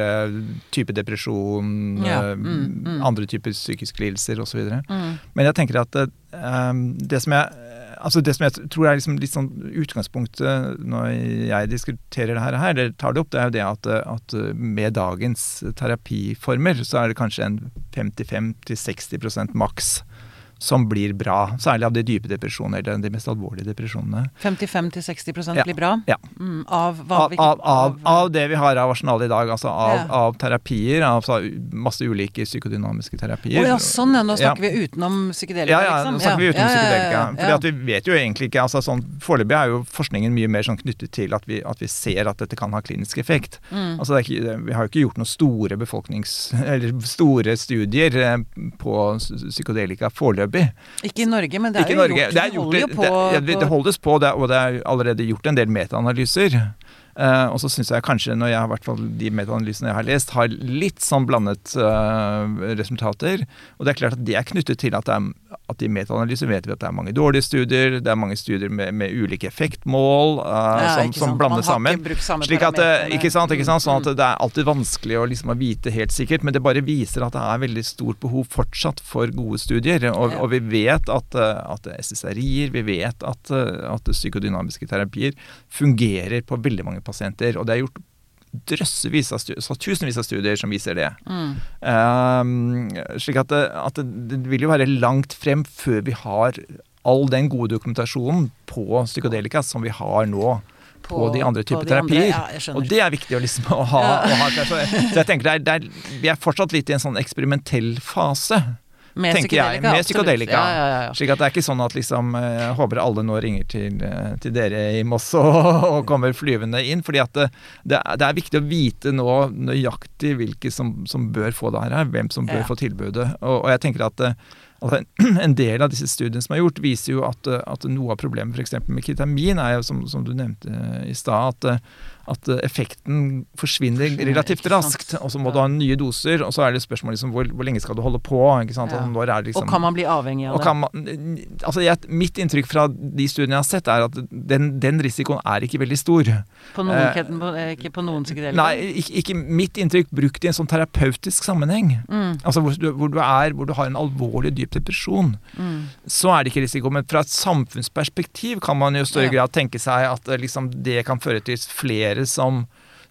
type depresjon, ja. mm, mm. andre typer psykiske lidelser osv. Mm. Men jeg tenker at det som jeg altså Det som jeg tror er liksom litt sånn utgangspunktet når jeg diskuterer det her, eller tar det opp, det er jo det at, at med dagens terapiformer så er det kanskje en 55-60% maks som blir bra. Særlig av de dype depresjonene, eller de mest alvorlige depresjonene. 55-60 ja. blir bra? Ja. Mm, av, hva, av, av, av, av, det vi har av arsenalet i dag. Altså av, ja. av terapier. Altså masse ulike psykodynamiske terapier. Å oh, ja, sånn ja. Nå snakker vi utenom psykedelika, ja, ja, liksom? nå snakker vi utenom psykedelika. Fordi at vi vet jo egentlig ikke altså sånn, Foreløpig er jo forskningen mye mer sånn knyttet til at vi, at vi ser at dette kan ha klinisk effekt. Mm. Altså ikke, Vi har jo ikke gjort noen store befolknings... Eller store studier eh, på psykodelika foreløpig foreløpig. Ikke i Norge, men det er jo gjort. Det, er gjort, det, på, det, det, holdes på, og det er allerede gjort en del metaanalyser. Uh, og så syns jeg kanskje, når jeg har hvert fall de metaanalysene jeg har lest, har litt sånn blandet uh, resultater. Og det er klart at det er knyttet til at det er at i metaanalyse vet vi at det er mange dårlige studier, det er mange studier med, med ulike effektmål uh, ja, som, som blander sammen. Slik at, ikke sant, ikke sant, sånn at Det er alltid vanskelig å, liksom, å vite helt sikkert, men det bare viser at det er veldig stort behov fortsatt for gode studier. Og, og vi vet at, at SSRI-er, vi vet at, at psykodynamiske terapier fungerer på veldig mange pasienter. og det er gjort drøssevis av studier, så tusenvis av studier som viser det. Mm. Um, slik at, det, at det, det, vil jo være langt frem før vi har all den gode dokumentasjonen på psykodelika som vi har nå. På, på de andre typer terapier. Ja, og det er viktig å, liksom, å ha. Ja. Å ha så, jeg tenker det er, det er, Vi er fortsatt litt i en sånn eksperimentell fase. Med tenker jeg. Med psykadelika. Ja, ja, ja. Slik at det er ikke sånn at liksom Jeg eh, håper alle nå ringer til, eh, til dere i Moss og, og, kommer flyvende inn. fordi at det, det, er, viktig å vite nå nøyaktig hvilke som, som bør få det her, hvem som bør få tilbudet. Og, og, jeg tenker at eh, altså, en del av disse studiene som er gjort, viser jo at, at noe av problemet f.eks. med ketamin er jo, som, som du nevnte i stad, at at eh, effekten forsvinner relativt raskt. Og så må du ha nye doser, og så er det spørsmålet liksom, hvor, hvor, lenge skal du holde på? Og, liksom, og kan man bli avhengig av det? Man, altså, jeg, mitt inntrykk fra de studiene jeg har sett, er at den, den risikoen er ikke veldig stor. På noen, eh, på, eh, ikke på noen psykedelika? Nei, ikke, ikke, mitt inntrykk brukt i en sånn terapeutisk sammenheng. Mm. Altså hvor hvor du, er, hvor du har en alvorlig dyp depresjon, mm. så er det ikke risiko. Men fra et samfunnsperspektiv kan man jo i større grad tenke seg at liksom, det kan føre til flere som,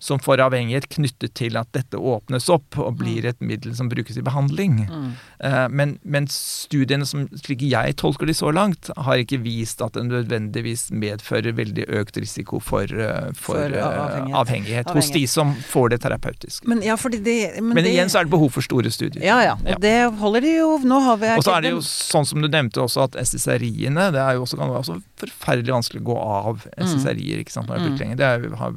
som får avhengighet knyttet til at dette åpnes opp og blir et middel som brukes i behandling. Mm. Uh, men, men, studiene, som, slik jeg tolker de så langt, har ikke vist at det nødvendigvis medfører veldig økt risiko for, uh, for, for avhengighet. avhengighet, hos de som får det terapeutisk. Men, ja, det, men, men igjen så er det behov for store studier. Ja, ja. Ja. det holder de jo Nå har vi Og så er det jo sånn som du nevnte også, at SSRI-ene Det er jo også, kan være også forferdelig vanskelig å gå av SSRI-er ikke sant, når det er mm. Det er, har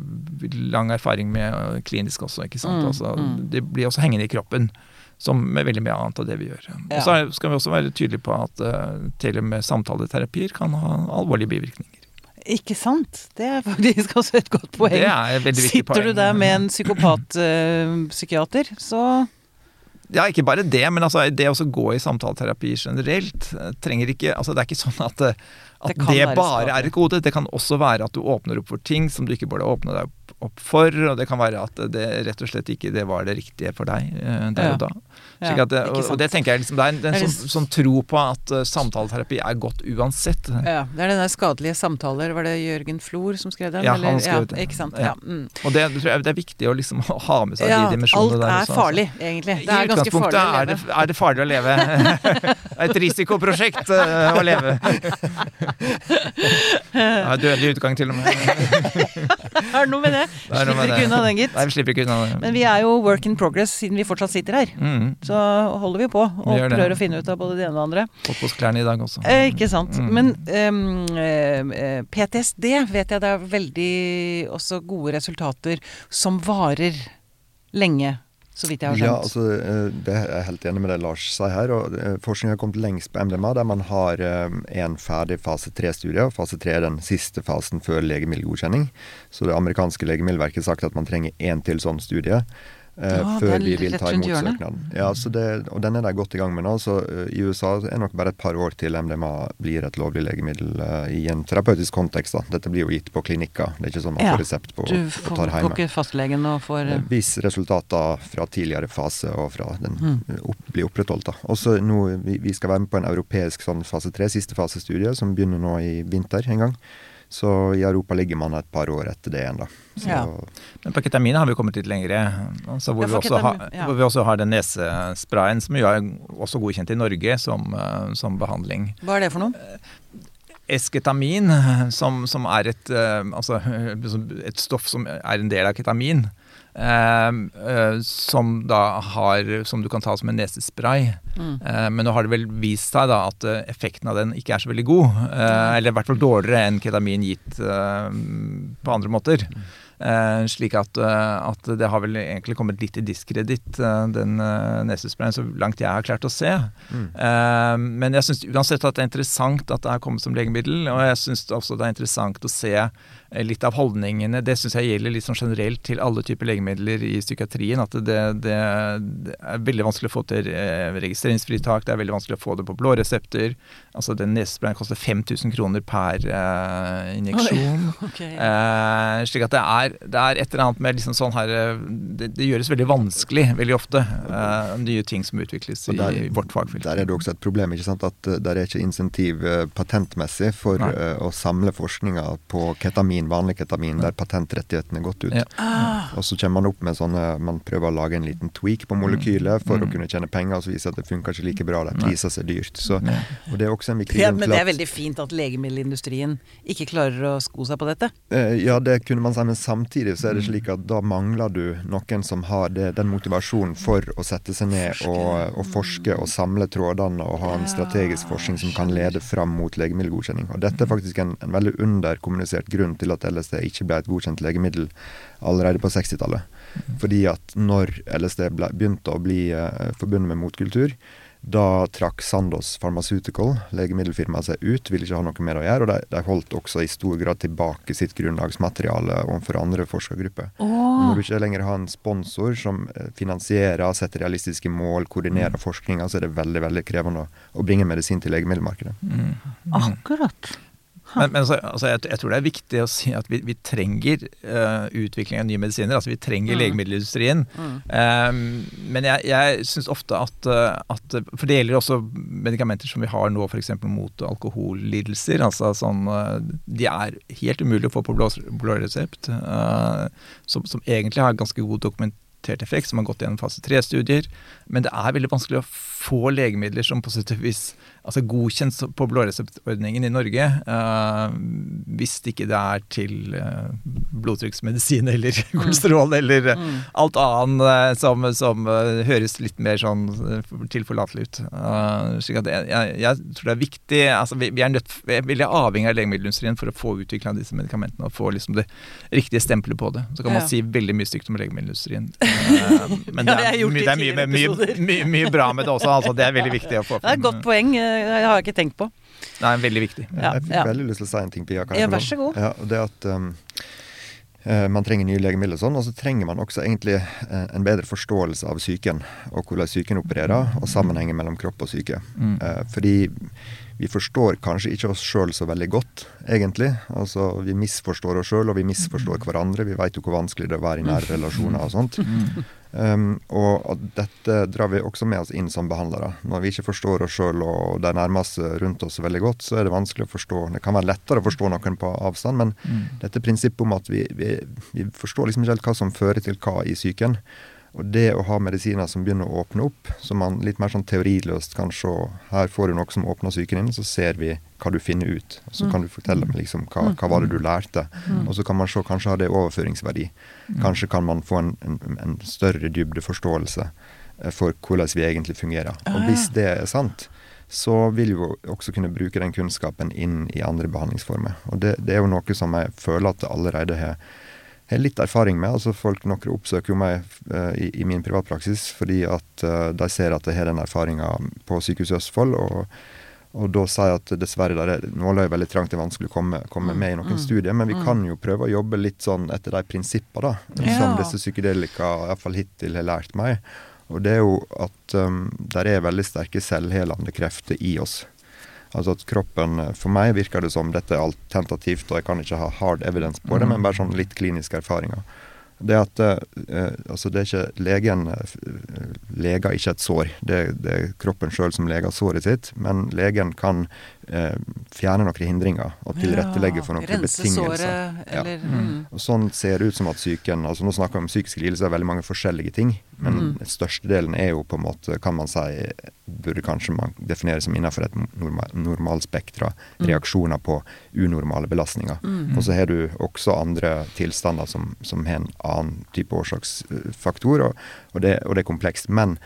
lang erfaring med klinisk også. ikke sant? Mm, altså, mm. Det blir også hengende i kroppen. Som med veldig mye annet av det vi gjør. Og så skal vi også være tydelige på at uh, til og med samtaleterapier kan ha alvorlige bivirkninger. Ikke sant? Det er faktisk også et godt poeng. Det er et veldig viktig Sitter poeng. du der med en psykopat-psykiater, uh, så ja, ikke bare det, men altså det å gå i samtaleterapi generelt eh, trenger ikke altså Det er ikke sånn at, at det, det bare er et gode. Det kan også være at du åpner opp for ting som du ikke burde åpne deg opp for, og det kan være at det rett og slett ikke det var det riktige for deg uh, der ja. og da. Ja, det, og, og, det tenker jeg liksom, Det er en, det er en sånn, sånn, tro på at uh, samtaleterapi er godt uansett. Ja, Det er den der skadelige samtaler. Var det Jørgen Flor som skrev den? Ja, han skrev det. Ikke sant? Ja. Mm. Og det, tror jeg det er viktig å liksom ha med seg de dimensjonene der. Alt er farlig, altså. egentlig. Det er ganske farlig å leve. Er det, er det farlig å leve. Et risikoprosjekt uh, å leve. ja, dødelig utgang til og med. er det noe med det? det slipper ikke unna den, gitt. Nei, vi slipper ikke unna det. Men vi er jo work in progress siden vi fortsatt sitter her. Mm så holder vi på og vi prøver å finne ut av både det ene og det andre. Fått på oss klærne i dag også. Eh, ikke sant. Mm. Men um, eh, PTSD vet jeg det er veldig også gode resultater som varer lenge. Så vidt jeg har skjønt. Ja, altså, eh, det er jeg helt enig med det Lars sier her. og Forskning har kommet lengst på MDMA, der man har en ferdig fase tre-studie. og Fase tre er den siste fasen før legemiddelgodkjenning. Så det amerikanske legemiddelverket har sagt at man trenger én til sånn studie. Eh, ja, før vi vil ta imot søknaden. Ja, det, og den er de godt i gang med nå. så uh, I USA er det nok bare et par år til MDMA blir et lovlig legemiddel uh, i en terapeutisk kontekst. da. Dette blir jo gitt på klinikker. Det er ikke sånn man får resept på du får, og tar hjemme. Du får ikke fastlegen og får. Hvis resultater fra tidligere fase og fra den mm. opp, blir opprettholdt. da. Også nå, vi, vi, skal være med på en europeisk sånn fase tre, siste fasestudie, som begynner nå i vinter en gang. Så i Europa ligger man et par år etter det igjen, da. Ja. Men på ketamin har vi kommet litt lengre. Altså hvor, ja, vi ketamin, har, ja. hvor, vi også har, den nesesprayen, som jo er også godkjent i Norge som, eh, som behandling. Hva er det for noe? Esketamin, som, som er et, eh, altså, et stoff som er en del av ketamin. Ehm, eh, som da har Som du kan ta som en nesespray. Mm. Eh, men nå har det vel vist seg da at eh, effekten av den ikke er så veldig god. eller i hvert fall dårligere enn ketamin gitt på andre måter. Mm. Slik at, at, det har vel egentlig kommet litt i diskreditt, den nesesprayen, så langt jeg har klart å se. Mm. Eh, men jeg syns uansett at det er interessant at det er kommet som legemiddel, og jeg syns også det er interessant å se litt av holdningene. Det syns jeg gjelder litt sånn generelt til alle typer legemidler i psykiatrien. At det, det, det, er veldig vanskelig å få til eh, registreringsfritak, det er veldig vanskelig å få det på blå resepter. Altså den nesesprayen koster 5000 kroner per uh, injeksjon. Okay. Uh, slik at det er, det er, et eller annet med liksom sånn her Det, det gjøres veldig vanskelig veldig ofte. Uh, nye ting som utvikles i, der, i vårt fagfelt. Der er det også et problem, ikke sant? at der er ikke insentiv patentmessig for å samle forskninga på ketamin ketamin, vanlig ketamin, der patentrettighetene er gått ut. Ja. Ah. Og så kommer man opp med sånne Man prøver å lage en liten tweak på molekylet for mm. å kunne tjene penger, og så viser at det funker ikke like bra. De priser seg dyrt. Så, og det er også en viktig ja, Men det er veldig fint at legemiddelindustrien ikke klarer å sko seg på dette? Eh, ja, det kunne man si, men samtidig så er det mm. slik at da mangler du noen som har det, den motivasjonen for å sette seg ned og, og, forske og samle trådene og ha en strategisk forskning som kan lede fram mot legemiddelgodkjenning. Og dette er faktisk en, en veldig underkommunisert grunn til til at LSD ikke ble et godkjent legemiddel allerede på 60-tallet. Fordi at når LSD ble, begynte å bli eh, forbundet med motkultur, da trakk Sandos Pharmaceutical, legemiddelfirmaet, seg ut, ville ikke ha noe mer å gjøre. Og de, de, holdt også i stor grad tilbake sitt grunnlagsmateriale overfor andre forskergrupper. Oh. Når du ikke lenger har en sponsor som eh, finansierer, setter realistiske mål, koordinerer mm. forskninga, så er det veldig veldig krevende å, å bringe medisin til legemiddelmarkedet. Mm. Akkurat. Men, men altså, altså jeg, jeg, tror det er viktig å si at vi, vi trenger uh, utvikling av nye medisiner. Altså vi trenger mm. legemiddelindustrien. Mm. Um, men jeg, jeg syns ofte at, at, For det gjelder også medikamenter som vi har nå f.eks. mot alkohollidelser. Altså sånn De er helt umulig å få på blå, blå resept. Uh, som, som, egentlig har ganske god dokumentert effekt, som har gått gjennom fase tre-studier. Men det er veldig vanskelig å få legemidler som på sett og vis altså godkjent på blåreseptordningen i Norge, uh, hvis ikke det er til uh, blodtrykksmedisin eller mm. kolesterol eller uh, mm. alt annet som, som høres litt mer sånn tilforlatelig ut. slik at jeg, jeg, jeg, tror det er viktig altså vi, vi, er nødt, vi er avhengig av legemiddelindustrien for å få utvikla disse medikamentene og få liksom det riktige stempelet på det. Så kan man si veldig mye stygt om legemiddelindustrien. men det er, det er mye, mye, mye, mye, bra med det også. Altså, det er veldig viktig å få Det er et godt poeng. Det har jeg ikke tenkt på. Nei, veldig viktig. Ja, jeg fikk ja. veldig lyst til å si en ting, Pia. Ja, vær så god. Ja, det at um, man trenger nye legemidler og sånn, og så trenger man også egentlig en bedre forståelse av psyken, og hvordan psyken opererer, og sammenhengen mellom kropp og syke. Mm. Uh, fordi vi forstår kanskje ikke oss sjøl så veldig godt, egentlig. Altså, Vi misforstår oss sjøl, og vi misforstår mm. hverandre. Vi veit jo hvor vanskelig det er å være i nære relasjoner og sånt. Um, og dette drar vi også med oss inn som behandlere. Når vi ikke forstår oss sjøl og de nærmeste rundt oss veldig godt, så er det vanskelig å forstå Det kan være lettere å forstå noen på avstand, men mm. dette prinsippet om at vi, vi, vi forstår liksom ikke helt hva som fører til hva i psyken. Og det å ha medisiner som begynner å åpne opp, som man litt mer sånn teoriløst kan se Her får du noe som åpner psyken din, så ser vi hva du finner ut. Og så kan du fortelle liksom hva, hva var det du lærte. Og så kan man se, kanskje har det overføringsverdi. Kanskje kan man få en, en, en større dybdeforståelse forståelse for hvordan vi egentlig fungerer. Og hvis det er sant, så vil vi også kunne bruke den kunnskapen inn i andre behandlingsformer. Og det, det er jo noe som jeg føler at jeg allerede har har litt erfaring med. altså Folk noen oppsøker jo meg uh, i, i, min privatpraksis fordi at uh, de ser at jeg har den erfaringa på Sykehuset Østfold. Og, og da sier jeg at dessverre der er nåløyet veldig trangt, det er vanskelig å komme, komme med i noen mm. studier. Men vi mm. kan jo prøve å jobbe litt sånn etter de prinsippene da, ja. som disse psykedelika iallfall hittil har lært meg. Og det er jo at um, der er veldig sterke selvhelende krefter i oss. Altså at kroppen For meg virker det som dette er alt tentativt, og jeg kan ikke ha hard evidence på det, mm. men bare sånn litt kliniske erfaringer. Det at eh, altså det er ikke legen eh, leger ikke et sår. Det, det er kroppen sjøl som leger såret sitt. Men legen kan eh, fjerne noen hindringer og tilrettelegge for noen betingelser. Såret, eller, ja. mm. Og sånn ser det ut som at psyken altså Nå snakker vi om psykiske lidelser, veldig mange forskjellige ting. Men mm. størstedelen er jo på en måte, kan man si, burde kanskje man definere som innenfor et normal, normalspektra. Mm. Reaksjoner på unormale belastninger. Mm. Og så har du også andre tilstander som, som har en annen type årsaksfaktor, og, og, det, og det er komplekst. Men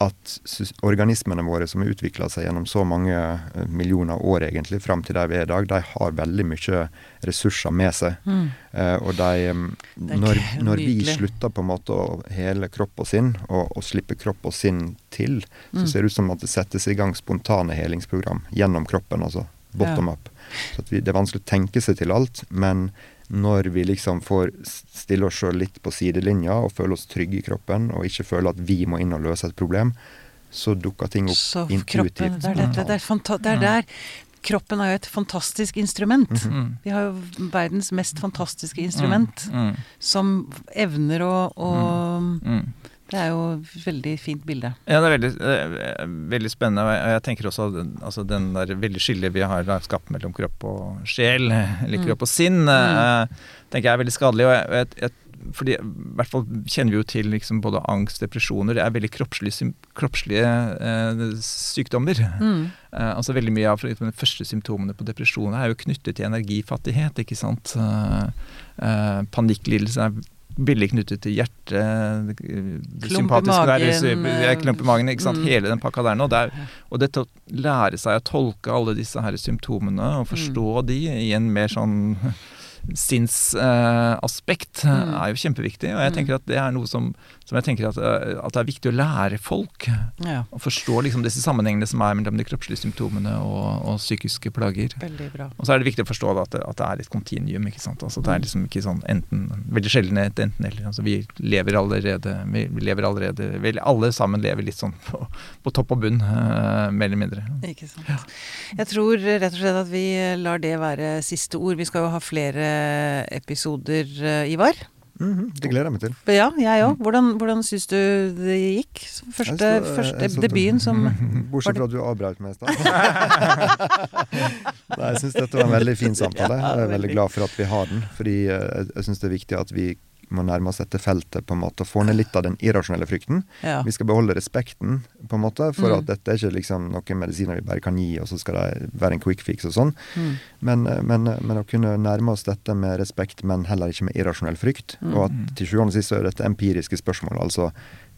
at organismene våre som har utvikla seg gjennom så mange eh, millioner år egentlig, fram til der vi er i dag, de har veldig mye ressurser med seg. Mm. Uh, og de når, når, vi slutter på en måte å hele kropp og sinn, og, og slipper kropp og sinn til, så mm. ser det ut som at det settes i gang spontane helingsprogram gjennom kroppen, altså bottom ja. up. Så vi, Det er vanskelig å tenke seg til alt, men når vi liksom får stille oss sjøl litt på sidelinja og føle oss trygge i kroppen, og ikke føle at vi må inn og løse et problem, så dukker ting opp så intuitivt. Kroppen, det er, det, det, er, det er der Kroppen er jo et fantastisk instrument. Mm -hmm. Vi har jo verdens mest fantastiske instrument, mm. -hmm. som evner å, å mm. Mm. Det er jo et veldig fint bilde. Ja, det er veldig, veldig spennende. Og jeg tenker også altså den der veldig skillet vi har skapt mellom kropp og sjel, eller mm. kropp og sinn, mm. uh, tenker jeg er veldig skadelig. og jeg, jeg, fordi i hvert fall kjenner vi jo til liksom både angst, depresjoner. Det er veldig kroppslige, kroppslige eh, sykdommer. Mm. Eh, altså Veldig mye av de første symptomene på depresjon er jo knyttet til energifattighet. ikke sant? Eh, eh panikklidelse er billig knyttet til hjertet, sympatiske der, klump i magen, ikke sant? Mm. hele den pakka der nå. Der, og det å lære seg å tolke alle disse her symptomene og forstå mm. de i en mer sånn sinnsaspekt uh, mm. er jo kjempeviktig. Og jeg mm. tenker at det er noe som, som jeg tenker at, uh, at, det er viktig å lære folk. Ja. Å forstå liksom disse sammenhengene som er mellom de kroppslige symptomene og, og psykiske plager. Og så er det viktig å forstå at det, at det er et kontinuum. ikke sant? Altså, det er liksom ikke sånn enten, veldig sjelden et enten-eller. Altså, vi lever allerede, vi lever allerede vel, Alle sammen lever litt sånn på, på topp og bunn, uh, mer eller mindre. Ikke sant. Ja. Jeg tror rett og slett at vi lar det være siste ord. Vi skal jo ha flere episoder, eh, Ivar. Mm -hmm. Det gleder jeg meg til. Ja, jeg òg. Hvordan, hvordan syns du det gikk? Første, så, første jeg debuten som Bortsett fra at du avbrøt meg i stad. jeg syns dette var en veldig fin samtale. Jeg er veldig glad for at vi har den. Fordi eh, jeg syns det er viktig at vi må nærme oss dette feltet på en måte og få ned litt av den irrasjonelle frykten. Ja. Vi skal beholde respekten på en måte, for mm. at dette er ikke liksom noen medisiner vi bare kan gi, og så skal det være en quick fix og sånn. Mm. Men, men, men, å kunne nærme oss dette med respekt, men heller ikke med irrasjonell frykt. Mm. Og at til sjuende og sist er dette empiriske spørsmål. Altså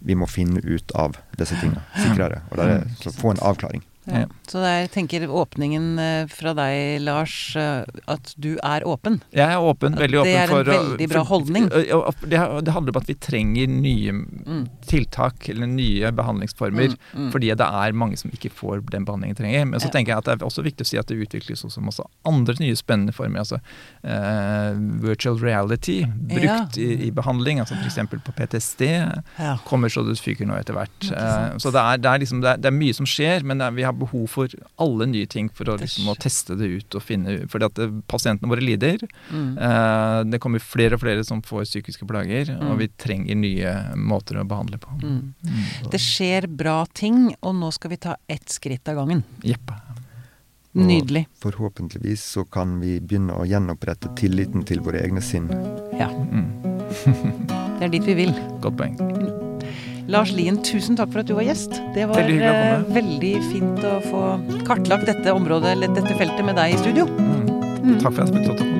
vi må finne ut av disse tingene sikrere. Og der, så få en avklaring. Ja. Så jeg tenker åpningen eh, fra deg, Lars, eh, at du er åpen. Jeg er åpen, veldig åpen for Det er en veldig bra holdning. Det, det, handler om at vi trenger nye mm. tiltak, eller nye behandlingsformer, mm, mm. fordi det er mange som ikke får den behandlingen de trenger. Men så ja. tenker jeg at det er også viktig å si at det utvikles også masse andre nye spennende former. Altså uh, virtual reality brukt ja. i, i, behandling, altså f.eks. på PTSD, kommer så det fyker nå etter hvert. Uh, så det er, det, er liksom, det, er, det er, mye som skjer, men vi har behov for alle nye ting for å, liksom, å teste det ut og finne Fordi at eh, pasientene våre lider. Mm. Eh, det kommer flere og flere som får psykiske plager, mm. og vi trenger nye måter å behandle på. Mm. mm. Det skjer bra ting, og nå skal vi ta ett skritt av gangen. Jepp. Nydelig. Og forhåpentligvis så kan vi begynne å gjenopprette tilliten til våre egne sinn. Ja. Mm. det er dit vi vil. Godt poeng. Lars Lien, tusen takk for at du var gjest. Det var veldig, eh, veldig fint å få kartlagt dette området, eller dette feltet med deg i studio. Mm. Mm. Takk for at jeg fikk lov til å komme.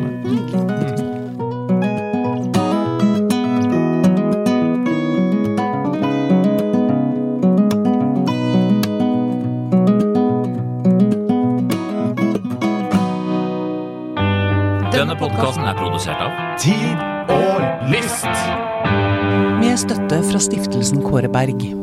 Denne podkasten er produsert av Tid og Lyst med støtte fra stiftelsen Kåre Berg.